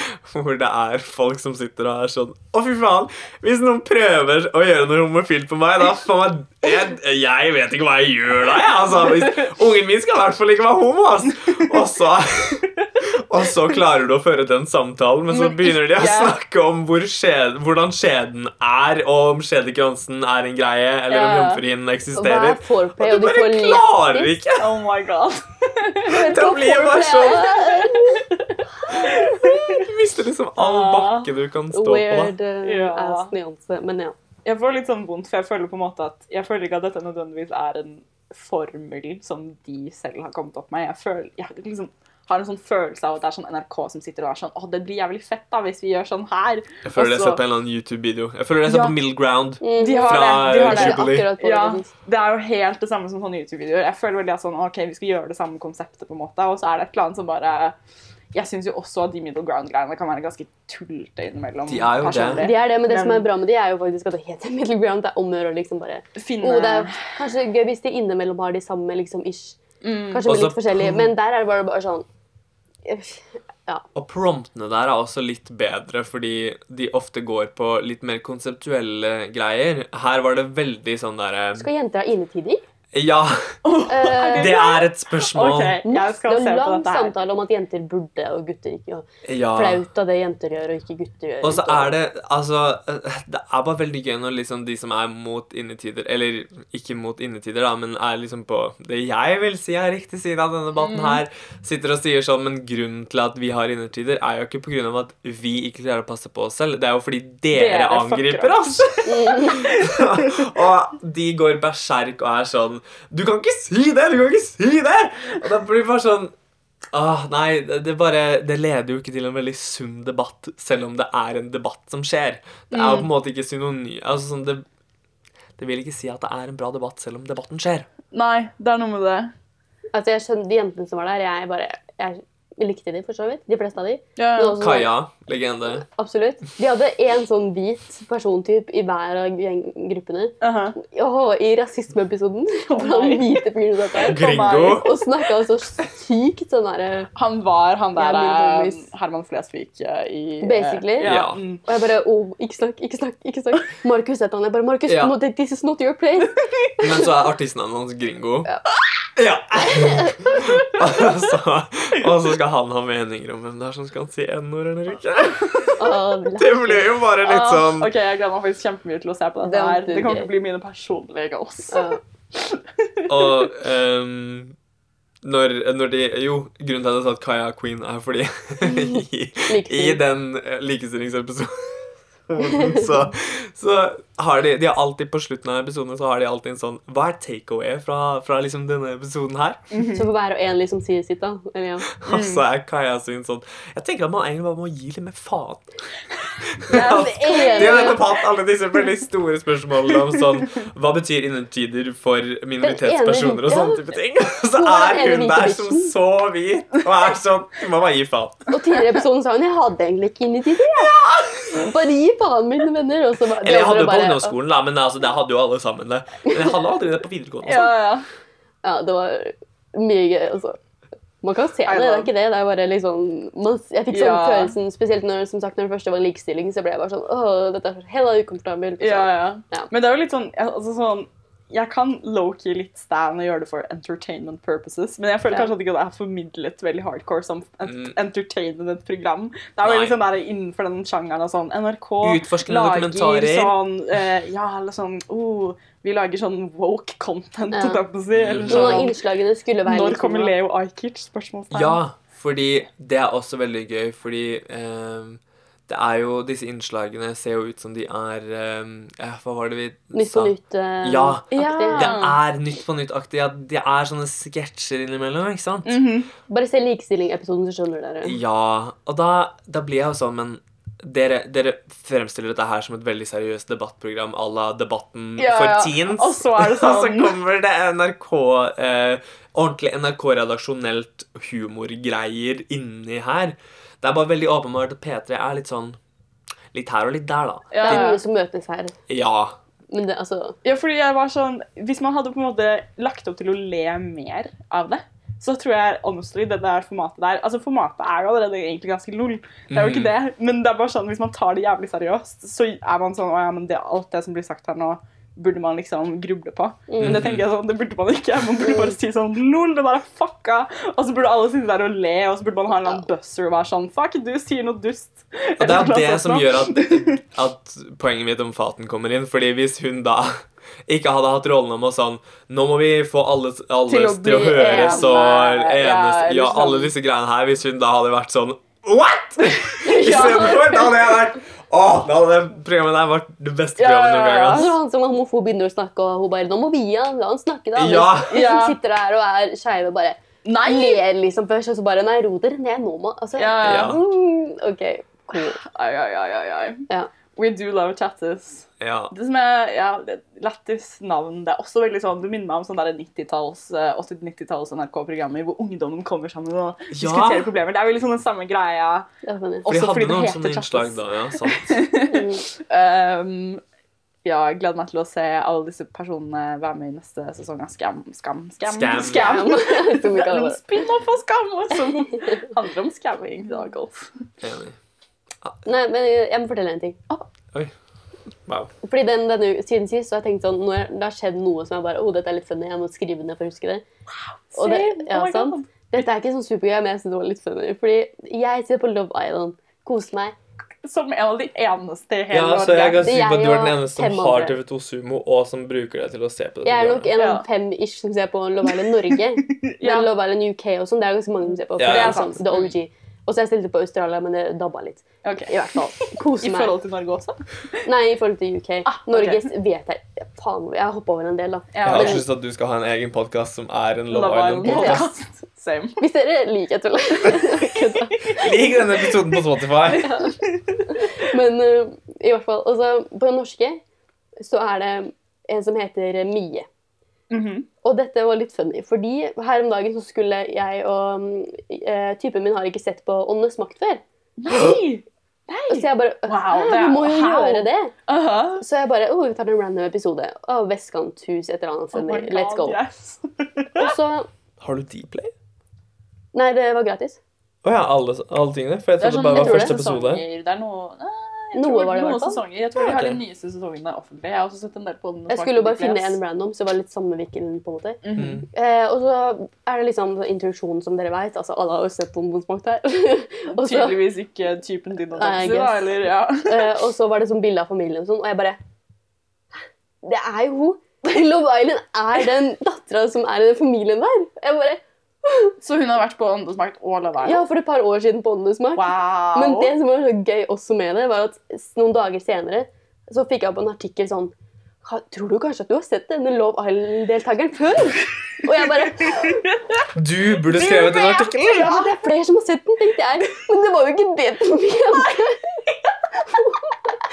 hvor det er folk som sitter og er sånn Å, fy faen! Hvis noen prøver å gjøre noe homofilt på meg, da faen jeg, jeg vet ikke hva jeg gjør da, jeg. Altså, hvis, ungen min skal i hvert fall ikke være homo, altså. Og så, klarer du å føre den samtalen, men så begynner de å snakke om hvor skjed, hvordan skjeden er, og om skjedekransen er en greie, eller om jomfruhinnen eksisterer. er Og du bare klarer ikke! Oh my god. Det blir bare sånn sånn Du mister liksom all bakke du kan stå på. Weird uh, Ja. ass nyanse. Men ja. Jeg får litt sånn vondt, for jeg føler på en måte at Jeg føler ikke at dette nødvendigvis er en formel som de selv har kommet opp med. Jeg, føler, jeg liksom har en sånn følelse av at det er sånn NRK som sitter og er sånn Å, det blir jævlig fett da hvis vi gjør sånn her. Jeg føler det er sett på en eller annen YouTube-video. Jeg føler jeg er sett Ja. på Middle Ground. Mm. De har Fra det. De har Det er det. Ja, det. det er jo helt det samme som sånne YouTube-videoer. Jeg føler veldig at sånn, ok, vi skal gjøre det samme konseptet, på en måte, og så er det et eller annet som bare Jeg syns jo også at de middle ground-greiene kan være ganske tullete innimellom. De er jo det. De er det, men det som er bra med de, er jo faktisk at det heter middle ground. Det er om å gjøre å liksom bare Finne oh, Det er kanskje gøy hvis de innimellom har de samme liksom ish. mm, Kanskje Også- litt forskjellige, men der er det bare, bare sånn Ja. Og promptene der er også litt bedre, fordi de ofte går på litt mer konseptuelle greier. Her var det veldig sånn derre Skal jenter ha innetider? Ja, Eh, det er et spørsmål. Ok, jeg det er en lang samtale om at jenter burde og gutter ikke. Og Ja. flaut av det jenter gjør og ikke gutter gjør. Og så er det altså Det er bare veldig gøy når liksom de som er mot innetider Eller ikke mot innetider, da, men er liksom på det jeg vil si er riktig side av denne debatten her, sitter og sier sånn Men grunnen til at vi har innetider, er jo ikke på grunn av at vi ikke klarer å passe på oss selv. Det er jo fordi dere, Dere angriper oss. og de går berserk og er sånn Du kan ikke si det! Du kan ikke si det! Og da blir det bare sånn Ah, nei, det, det bare Det leder jo ikke til en veldig sunn debatt, selv om det er en debatt som skjer. Det er jo på en måte ikke synony... Altså, sånn, det, det vil ikke si at det er en bra debatt, selv om debatten skjer. Nei, det er noe med det. Altså, jeg skjønner De jentene som var der, jeg bare jeg likte de for så vidt. De fleste av de. Ja, ja. også- Kaja, legende. Absolutt. De hadde én sånn hvit persontyp i hver av gruppene. -huh. Åh, I rasismeepisoden. oh, han hvite fyren satt der Gringo. og snakka så sykt sånn derre Han var han der Ja, eh. Herman Flesvig eh, i eh, Basically. Ja. Ja. mm. Og jeg bare oh, Ikke snakk, ikke snakk. ikke snakk Markus het han. Jeg bare Markus, Ja. no, this is not your place. Men så er artistnavnet hans Gringo. Ja. Ja. og, så, og så skal han ha meninger om hvem det er som skal si n-ord eller ikke. Åh, Det blir jo bare litt Ah, sånn ok, Jeg gleder meg faktisk kjempemye til å se på dette. Det her. Det kommer gøy. til å bli mine personlige også Og um, når, når de Jo, grunnen til at jeg sa at Kaya er queen, er fordi i, i den eh, likestillingsepisoden så, så har de, de har alltid På slutten av episoden så har de alltid en sånn Hva er takeaway fra, fra liksom denne episoden her? Så for hver og en liksom sier sitt, da. Eller, ja. Og så er Kaja sin sånn Jeg tenker at man egentlig bare må gi litt mer faen. Ja, det er De har nettopp hatt alle disse veldig store spørsmålene om sånn Hva betyr innertider for minoritetspersoner og sånne type ting? Så er hun der som så hvit og er sånn Du må bare gi faen. Og tidligere i episoden sa hun jeg hadde egentlig ikke innetider. jeg. Bare gi faen, mine venner. Og så bare, Eller jeg hadde jo på ungdomsskolen, da, men altså, det hadde jo alle sammen det. Men jeg hadde aldri det på videregående. ja, Altså. ja. Ja, det var mye gøy, altså. Man kan se det, det er ikke det. Det er bare liksom man, Jeg fikk sånn Ja. følelsen, spesielt når, som sagt, når det første var likestilling, så ble jeg bare sånn Åh, dette er helt ukomfortabelt. ja, ja. Ja. Men det er jo litt sånn, altså sånn jeg kan low-key litt stand og gjøre det for entertainment purposes, men jeg føler Ja. kanskje at ikke det er formidlet veldig hardcore som et Mm. entertainment-program. Det er jo sånn der innenfor den sjangeren og sånn NRK lager sånn eh, Ja, eller sånn oh, Vi lager sånn woke content, Ja. jeg på å si. Eller sånn innslagene skulle være Når kommer sånn, Leo Ajkic? Spørsmålstegn. Ja, fordi det er også veldig gøy, fordi ehm, det er jo Disse innslagene ser jo ut som de er ehm, Hva var det vi Nytt på sa? nytt. eh, Ja. ja. Det er Nytt på nytt-aktig. Ja, det er sånne sketsjer innimellom, ikke sant? Mhm. Bare se likestilling-episoden, så skjønner dere. Ja, og da, da blir jeg jo sånn, men dere, dere fremstiller dette her som et veldig seriøst debattprogram à la Debatten Ja, for ja. teens. Og så er det Og så sånn kommer det NRK eh, Ordentlig NRK-redaksjonelt humorgreier inni her. Det er bare veldig åpenbart at P3 er litt sånn Litt her og litt der, da. Det ja, er mye som møtes her. Ja. Men det, altså Ja, fordi jeg var sånn Hvis man hadde på en måte lagt opp til å le mer av det, så tror jeg honestly det der formatet der Altså, formatet er jo allerede egentlig ganske lol. Det er jo ikke det, men det er bare sånn hvis man tar det jævlig seriøst, så er man sånn Å ja, men det, alt det som blir sagt her nå, burde man liksom gruble på. Men det tenker jeg sånn, det burde man ikke. Man burde bare si sånn Lol, det der er fucka! Og så burde alle sitte der og le, og så burde man ha en eller annen buzzer og være sånn Fuck, du sier noe dust. Og det er det som gjør at, at poenget mitt om Faten kommer inn. Fordi hvis hun da ikke hadde hatt rollen om å sånn Nå må vi få alle, alle Til til, å høres ene, ja, eneste Ja, sånn. alle disse greiene her. Hvis hun da hadde vært sånn What?! Istedenfor, da hadde jeg vært Å, da hadde det programmet der vært det beste programmet noen ja, gang. Når han som er homofob begynner å snakke, og hun bare 'Nå må vi ja, la han snakke', da. Ja. Ja. hun sitter der og er skeiv og bare Nei! ler liksom først, og så bare 'Nei, ro dere ned nå, må Altså, Ja, ja. Mm, OK, cool. Ai, ai, ai, ai, ai. Ja. We do love tattoos. Ja. Det som er ja, lættis navn Det er også veldig sånn, Du minner meg om sånne 90-talls, eh, 80-90-talls NRK-programmer hvor ungdommen kommer sammen og Ja. diskuterer problemer. Det er veldig sånn den samme greia. For Også fordi det heter sånne Chattis. innslag da, ja. Sant. Um, Ja, jeg gleder meg til å se alle disse personene være med i neste sesong av Skam. Skam, Skam, Skam. skam. Det er noen spin-off av Skam som handler om skamming. Var Nei, men jeg må fortelle en ting. Wow. Fordi den, denne, Siden sist så har jeg tenkt sånn, når det har skjedd noe som jeg bare Å, dette er litt funny. Jeg må skrive ned for å huske det. Og det ja, Oh sant? Dette er ikke sånn supergøy, men jeg synes det var litt funny. Fordi jeg ser på Love Island. Koser meg. Som en av de eneste i hele Ja, så jeg kan si på at du er den eneste som har. TV2 Sumo, og som bruker det til å se på det. Jeg er nok en av Ja. fem-ish som ser på Love Island Norge. Ja. Men Love Island UK og sånn, det er ganske mange som ser på. For Ja, det er sånn, The OG. Og så jeg stilte på Australia, men det dabba litt. Okay. I hvert fall. I meg. I forhold til Norge også? Nei, i forhold til UK. Ah, ok. Norge vet jeg Faen, jeg har hoppa over en del, da. Jeg har lyst til at du skal ha en egen podkast som er en Love Love Island Island-podkast. podcast. Same. Hvis dere liker tull. Lik denne episoden på Spotify. Men uh, i hvert fall. altså, så på norske så er det en som heter Mie. Mhm. Og dette var litt funny, fordi her om dagen så skulle jeg og eh, typen min har ikke sett på Åndenes makt før. Nei! Så jeg bare Wow, «Hæ, er- Vi må jo how?» gjøre det. Aha. Så jeg bare oh, vi tar en random episode av Vestkanthus, et eller annet. Oh God. Let's go. Yes. Og så Har du Dplay? Nei, det var gratis. Å ja, alle, alle tingene? For jeg Det trodde sånn, det bare var første er episode. sesonger. Det er noe Nei, jeg Noe tror var det i noen hvert fall. sesonger. Jeg tror de har de nyeste sesongene offentlig. Jeg har også sett en del på den. Jeg skulle bare finne en random, så det var litt samme vinkelen, på en måte. Mhm. Eh, og så er det liksom introduksjon, som dere vet. Altså, alle har jo sett på makt her. Også, Tydeligvis ikke typen din å danse, da, eller ja. eh, og så var det sånn bilde av familien og sånn, og jeg bare Det er jo hun! Love Island er den dattera som er i den familien der. Jeg bare Så hun har vært på åndesmakt og Love Ja, for et par år siden på åndesmakt. Wow! Men det som var så gøy også med det, var at noen dager senere så fikk jeg opp en artikkel sånn Tror du kanskje at du har sett denne Love Island-deltakeren før? Og jeg bare Du burde skrevet den artikkelen. Ja, det er flere som har sett den, tenkte jeg. Men det var jo ikke det problemet.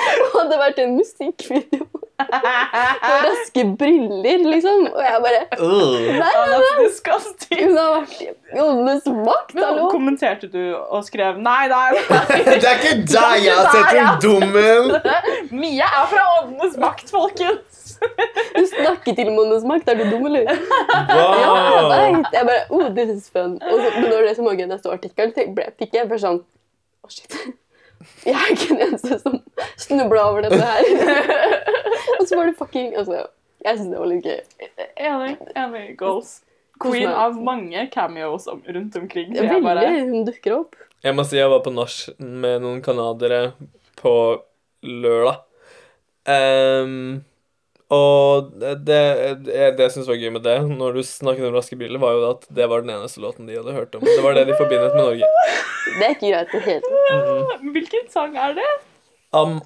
Det hadde vært en musikkvideo med raske briller, liksom. Og jeg bare Nei, Nei, nei that's disgusting. hun har vært i åndenes makt, hallo. kommenterte du og skrev nei, nei, nei. Det er ikke deg jeg har sett, den dummen! Mia er fra Åndenes makt, folkens! Du snakker til om åndenes makt. Er du dum, eller? Ja, jeg vet. Jeg bare oh, this is fun. Og så, men når det som var i neste artikkel, fikk jeg først sånn Å, shit. Jeg er ikke den eneste som snubla over dette her. Og så var det fucking Altså, jeg syns det var litt gøy. Enig. enig. Goals. Queen av mange cameos om, rundt omkring. Det er Veldig. bare- Hun dukker opp. Jeg må si jeg var på nach med noen canadiere på lørdag. Ehm, og det, det, det jeg syntes var gøy med det, når du snakket om Raske briller, var jo at det var den eneste låten de hadde hørt om. Det var det de forbindet med Norge. Det er ikke greit i det hele mm. Hvilken sang er det? Um,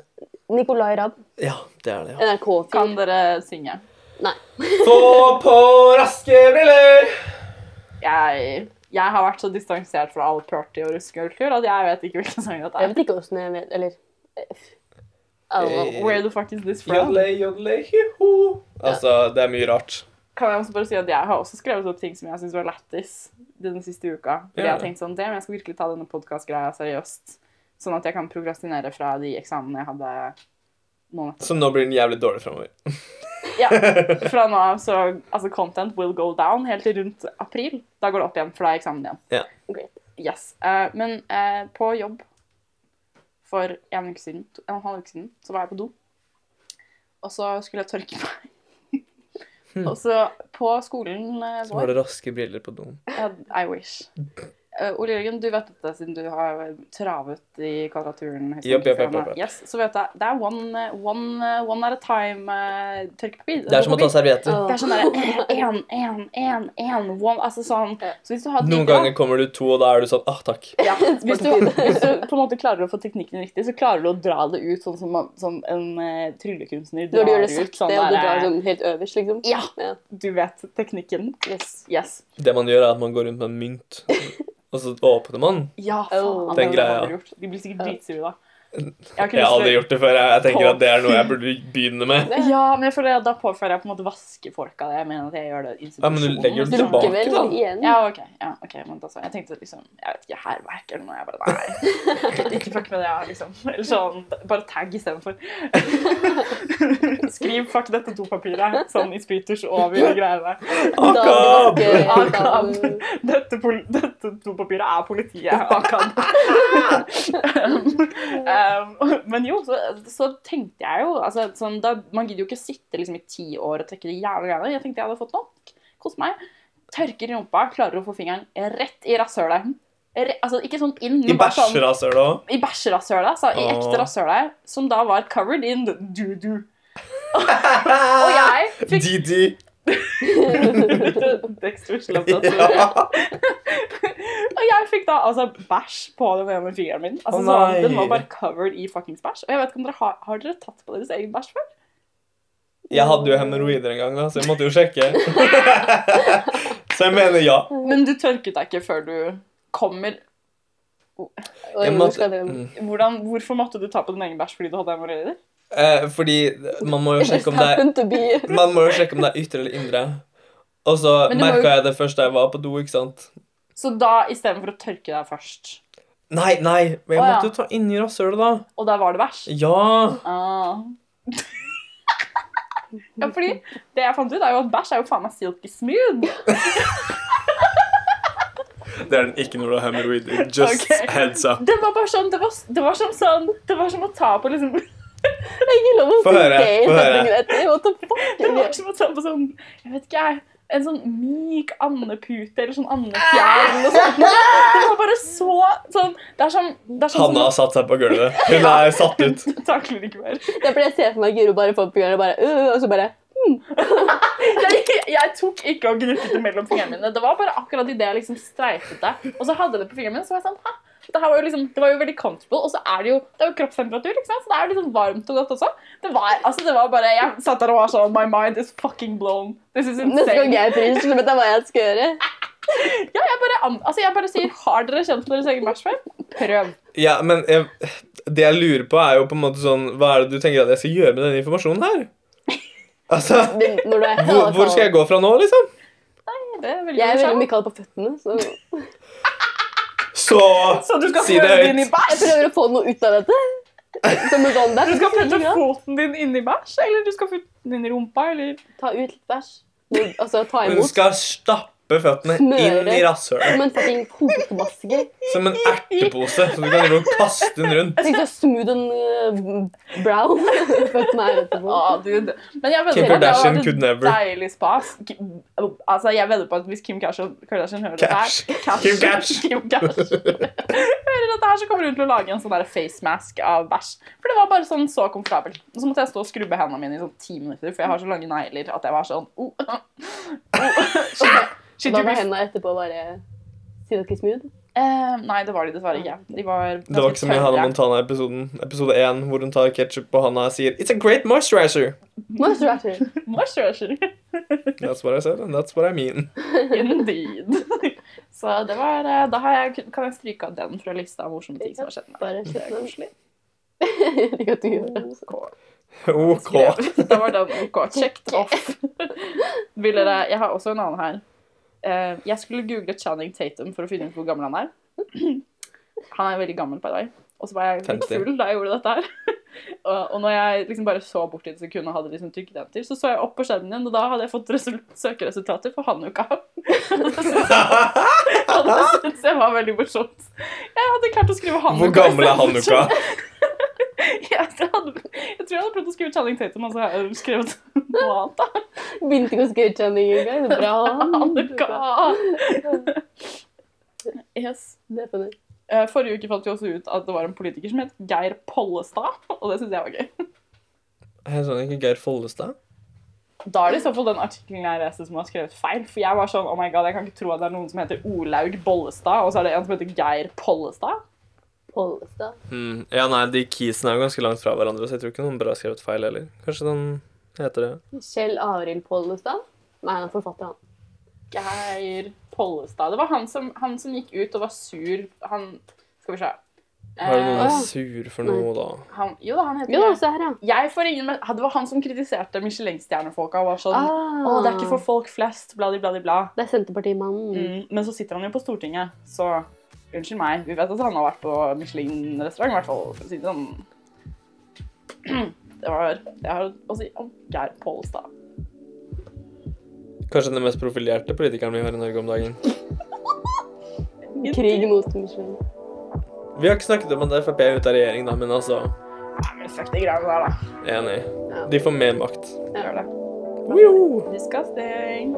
Nicolay Rabb. ja, det er det, ja. NRK-fyr. Kan dere synge? Nei. Få på raske briller! Jeg, jeg har vært så distansert fra all party og ruskekultur at jeg vet ikke hvilken sang det er. Jeg vet ikke åssen jeg vet Eller eh, don't know. Where the fuck is this from? Jodle, jodle, hiho. Altså, det er mye rart. Kan jeg også bare si at jeg har også skrevet opp ting som jeg syns var lættis den siste uka. Fordi Ja. jeg har tenkt sånn, damn, jeg skal virkelig ta denne podcast-greia seriøst. Sånn at jeg kan prokrastinere fra de eksamene jeg hadde nå nettopp. Så nå blir den jævlig dårlig framover. Ja, fra nå av så altså content will go down helt til rundt april. Da går det opp igjen, for da er eksamen igjen. Ja. Okay. Yes. Uh, men uh, på jobb for en uke siden, en og en halv uke siden, så var jeg på do. Og så skulle jeg tørke meg. og så på skolen vår Så vår det raske briller på doen. I wish. Eh, Ole Jørgen, du vet dette siden du har travet i kvadraturen. Yep, yep, yep. Yes, så vet jeg, det er one, eh, one, eh, one at a time uh, tørkepapir. Det er som å ta servietter. Det er sånn derre én, én, én, én, one Altså sånn. Så hvis du har Noen ganger kommer du to, og da er du sånn ah, takk. ja, hvis, du, hvis du på en måte klarer å få teknikken riktig, så klarer du å dra det ut sånn som, som en uh, tryllekunstner Når du gjør det drar ut. sakte, Sånn og du drar sånn helt øverst, liksom. Ja, Ja. du vet teknikken. Yes. Yes. Det man gjør, er at man går rundt med en mynt, og så åpner man. Ja, Oh. faen. Den greia. har du gjort. De blir sikkert dritsure da. Jeg har Jeg har aldri gjort det før. Jeg tenker at det er noe jeg burde begynne med. Ja, men jeg føler at da påfører jeg på en måte vaskefolk av det. Jeg mener at jeg gjør det Ja, men du legger det tilbake, vel da. igjen? Ja, ok. Ja, okay. men altså, jeg tenkte liksom Jeg vet ikke, hærverk eller noe. Jeg bare Nei. Ikke fuck med det, jeg, liksom. Eller sånn Bare tag istedenfor. Skriv 'fuck dette dopapiret' sånn i spyters over greiene. Akab! Akab. Dette, pol dette dopapiret er politiet. Akab. um, um, men jo, så, så tenkte jeg jo altså, sånn, da, Man gidder jo ikke å sitte liksom, i ti år og trekke de jævla greiene. Jeg tenkte jeg hadde fått nok. Kos meg. Tørker rumpa, klarer å få fingeren rett i rasshølet. Altså, ikke sånn inn, I men bare sånn i bæsjerasshølet, altså, i ekte Åh. rasshølet, som da var covered in doo-doo. Og jeg fikk. Dexter Slumdog. Ja. Og jeg fikk da altså bæsj på den ene fingeren min. Altså, oh, så, den var bare covered i fuckings bæsj. Og jeg vet ikke om dere har, har dere tatt på deres egen bæsj før? Jeg hadde jo hemoroider en gang, da, så jeg måtte jo sjekke. Så jeg mener ja. Men du tørket deg ikke før du kommer. Oi, hvor måtte, det mm. Hvordan, hvorfor måtte du ta på din egen bæsj fordi du hadde hemoroider? Eh, fordi man må jo sjekke om det er. Man må jo sjekke om det er ytre eller indre. Og så merka jo- jeg det først da jeg var på do, ikke sant. Så da, istedenfor å tørke deg først, Nei, nei, men jeg Å, ja. måtte jo ta inni rasshølet, da. og der var det bæsj Ja. ah. Ja, fordi det jeg fant ut, er jo at bæsj er jo faen meg silky smooth. Det er den ikke når du har hemoroider. Just Ok. heads up. Det var bare sånn, det var, det var som sånn Det var som å ta på liksom Det er ikke lov å Få si høre, det i setningen etter. What the fuck? Det var som å ta på sånn Jeg vet ikke, jeg. En sånn myk andepute eller sånn andefjær eller noe sånt. Det var bare så sånn Det er sånn, det er sånn Hanna har satt seg på gulvet. Hun er satt ut. takler ikke mer. Det er fordi jeg ser for meg Guro bare får på og bare øh, Og så bare Jeg, jeg tok ikke og gnukket det mellom fingrene mine. Det var bare akkurat idet jeg liksom streifet det. Og så hadde jeg det på fingrene mine, så var jeg sånn Hæ? Det, her var jo liksom, det var jo veldig comfortable, og så er det jo, det er jo kroppstemperatur, ikke sant? så det er jo liksom varmt og godt også. Det var, altså det var bare, Jeg satt der og var sånn My mind is fucking blown. This is Neste gang insane. jeg er pris, så vet jeg hva jeg skal gjøre. Ja, jeg bare, altså jeg bare sier Har dere kjent deres egen bæsj før? Prøv. Ja, men jeg, det jeg lurer på, er jo på en måte sånn Hva er det du tenker at jeg skal gjøre med denne informasjonen her? Altså, Når du er hvor, hvor skal jeg gå fra nå, liksom? Nei, Det er veldig Jeg er veldig mye kald på føttene, så Så Så du skal Si det høyt. inn i jeg prøver å få noe ut av dette. Som sånn, Du skal ikke putte foten din inn i bæsj, eller du skal putte den inn i rumpa, eller Ta ut litt bæsj. Altså ta Hun imot. skal stappe føttene Smøre. inn i rasshølet. Som en fucking kokemaske. Som en ertepose, så du kan og kaste den rundt. Jeg tenkte smooth and brown. Føttene er etterpå. Ah, dude. Men jeg Kim det Kardashian could never. deilig spas. Altså, jeg vedder på at hvis Kim Kardashian, Kardashian hører Cash. dette her Kim Cash. Kim Cash. hører dette her, så kommer hun til å lage en sånn der face mask av bæsj. For det var bare sånn så komfortabelt. Og så måtte jeg stå og skrubbe hendene mine i sånn ti minutter, for jeg har så lange negler at jeg var sånn oh, oh. Shit, Da var hendene etterpå bare silky smooth. Eh, Nei, det var de dessverre ikke. De var Det var ikke som i Hannah Montana-episoden. Episode 1 hvor hun tar ketsjup og Hannah sier It's a great moisturizer. Moisturizer. Moisturizer. That's what I said, and that's what I mean. Indeed. Så det var eh, Da har jeg, kan jeg stryke av den fra lista av morsomme ting som har skjedd meg. Bare Det er koselig. OK. Da var den OK. Checked off. Vil dere Jeg har også en annen her. Eh, jeg skulle google Channing Tatum for å finne ut hvor gammel han er. Han er veldig gammel, by the way. Og så var jeg litt full da jeg gjorde dette her. og, og når jeg liksom bare så bort i et sekund og hadde liksom trykkdenter, så så jeg opp på skjermen igjen, og da hadde jeg fått søkeresultater for Hanuka. og det syntes jeg var veldig morsomt. Jeg hadde klart å skrive Hanuka. Hvor gammel er Hanukka? jeg, hadde, jeg tror jeg hadde prøvd å skrive Channing Tatum, og så har jeg skrevet noe annet. da. Begynte ikke å skrive Channing engang. Det er Bra. Yes. Det er funny. Eh, Forrige uke fant vi også ut at det var en politiker som het Geir Pollestad, og det syns jeg var gøy. Jeg sånn ikke Geir Follestad? Da er det i så fall den artikkelen jeg leste som har skrevet feil. For jeg var sånn, oh my god, jeg kan ikke tro at det er noen som heter Olaug Bollestad, og så er det en som heter Geir Pollestad. Pollestad. Mm. Ja, nei, de keysene er jo ganske langt fra hverandre, så jeg tror ikke noen bra har skrevet feil heller. Kanskje den heter det. Kjell Arild Pollestad. Nei, han er forfatter, han. Geir Pollestad. Det var han som, han som gikk ut og var sur. Han Skal vi se. Var det noen Eh, er sur for noe, da? han, jo da, han heter Jo, så her, ja. Jeg får ingen med, Det var han som kritiserte Michelin-stjernefolka og var sånn Ah, Å, det er ikke for folk flest, bla, bla, bla, bla. Det er Senterpartimannen. Mm, men så sitter han jo på Stortinget, så unnskyld meg. Vi vet at han har vært på Michelin-restaurant, i hvert fall. For å si det sånn. Det var det jeg har å si om Geir Pollestad. Kanskje den mest profilerte politikeren vi har i Norge om dagen. Krig mot Michelin. Vi har ikke snakket om at Frp er ute av regjering, da, men altså Nei, men fuck de greiene der, da. Enig. Ja. De får mer makt. Gjør det. Woo! Disgusting.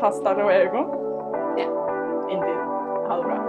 Hasta luego. in the aura.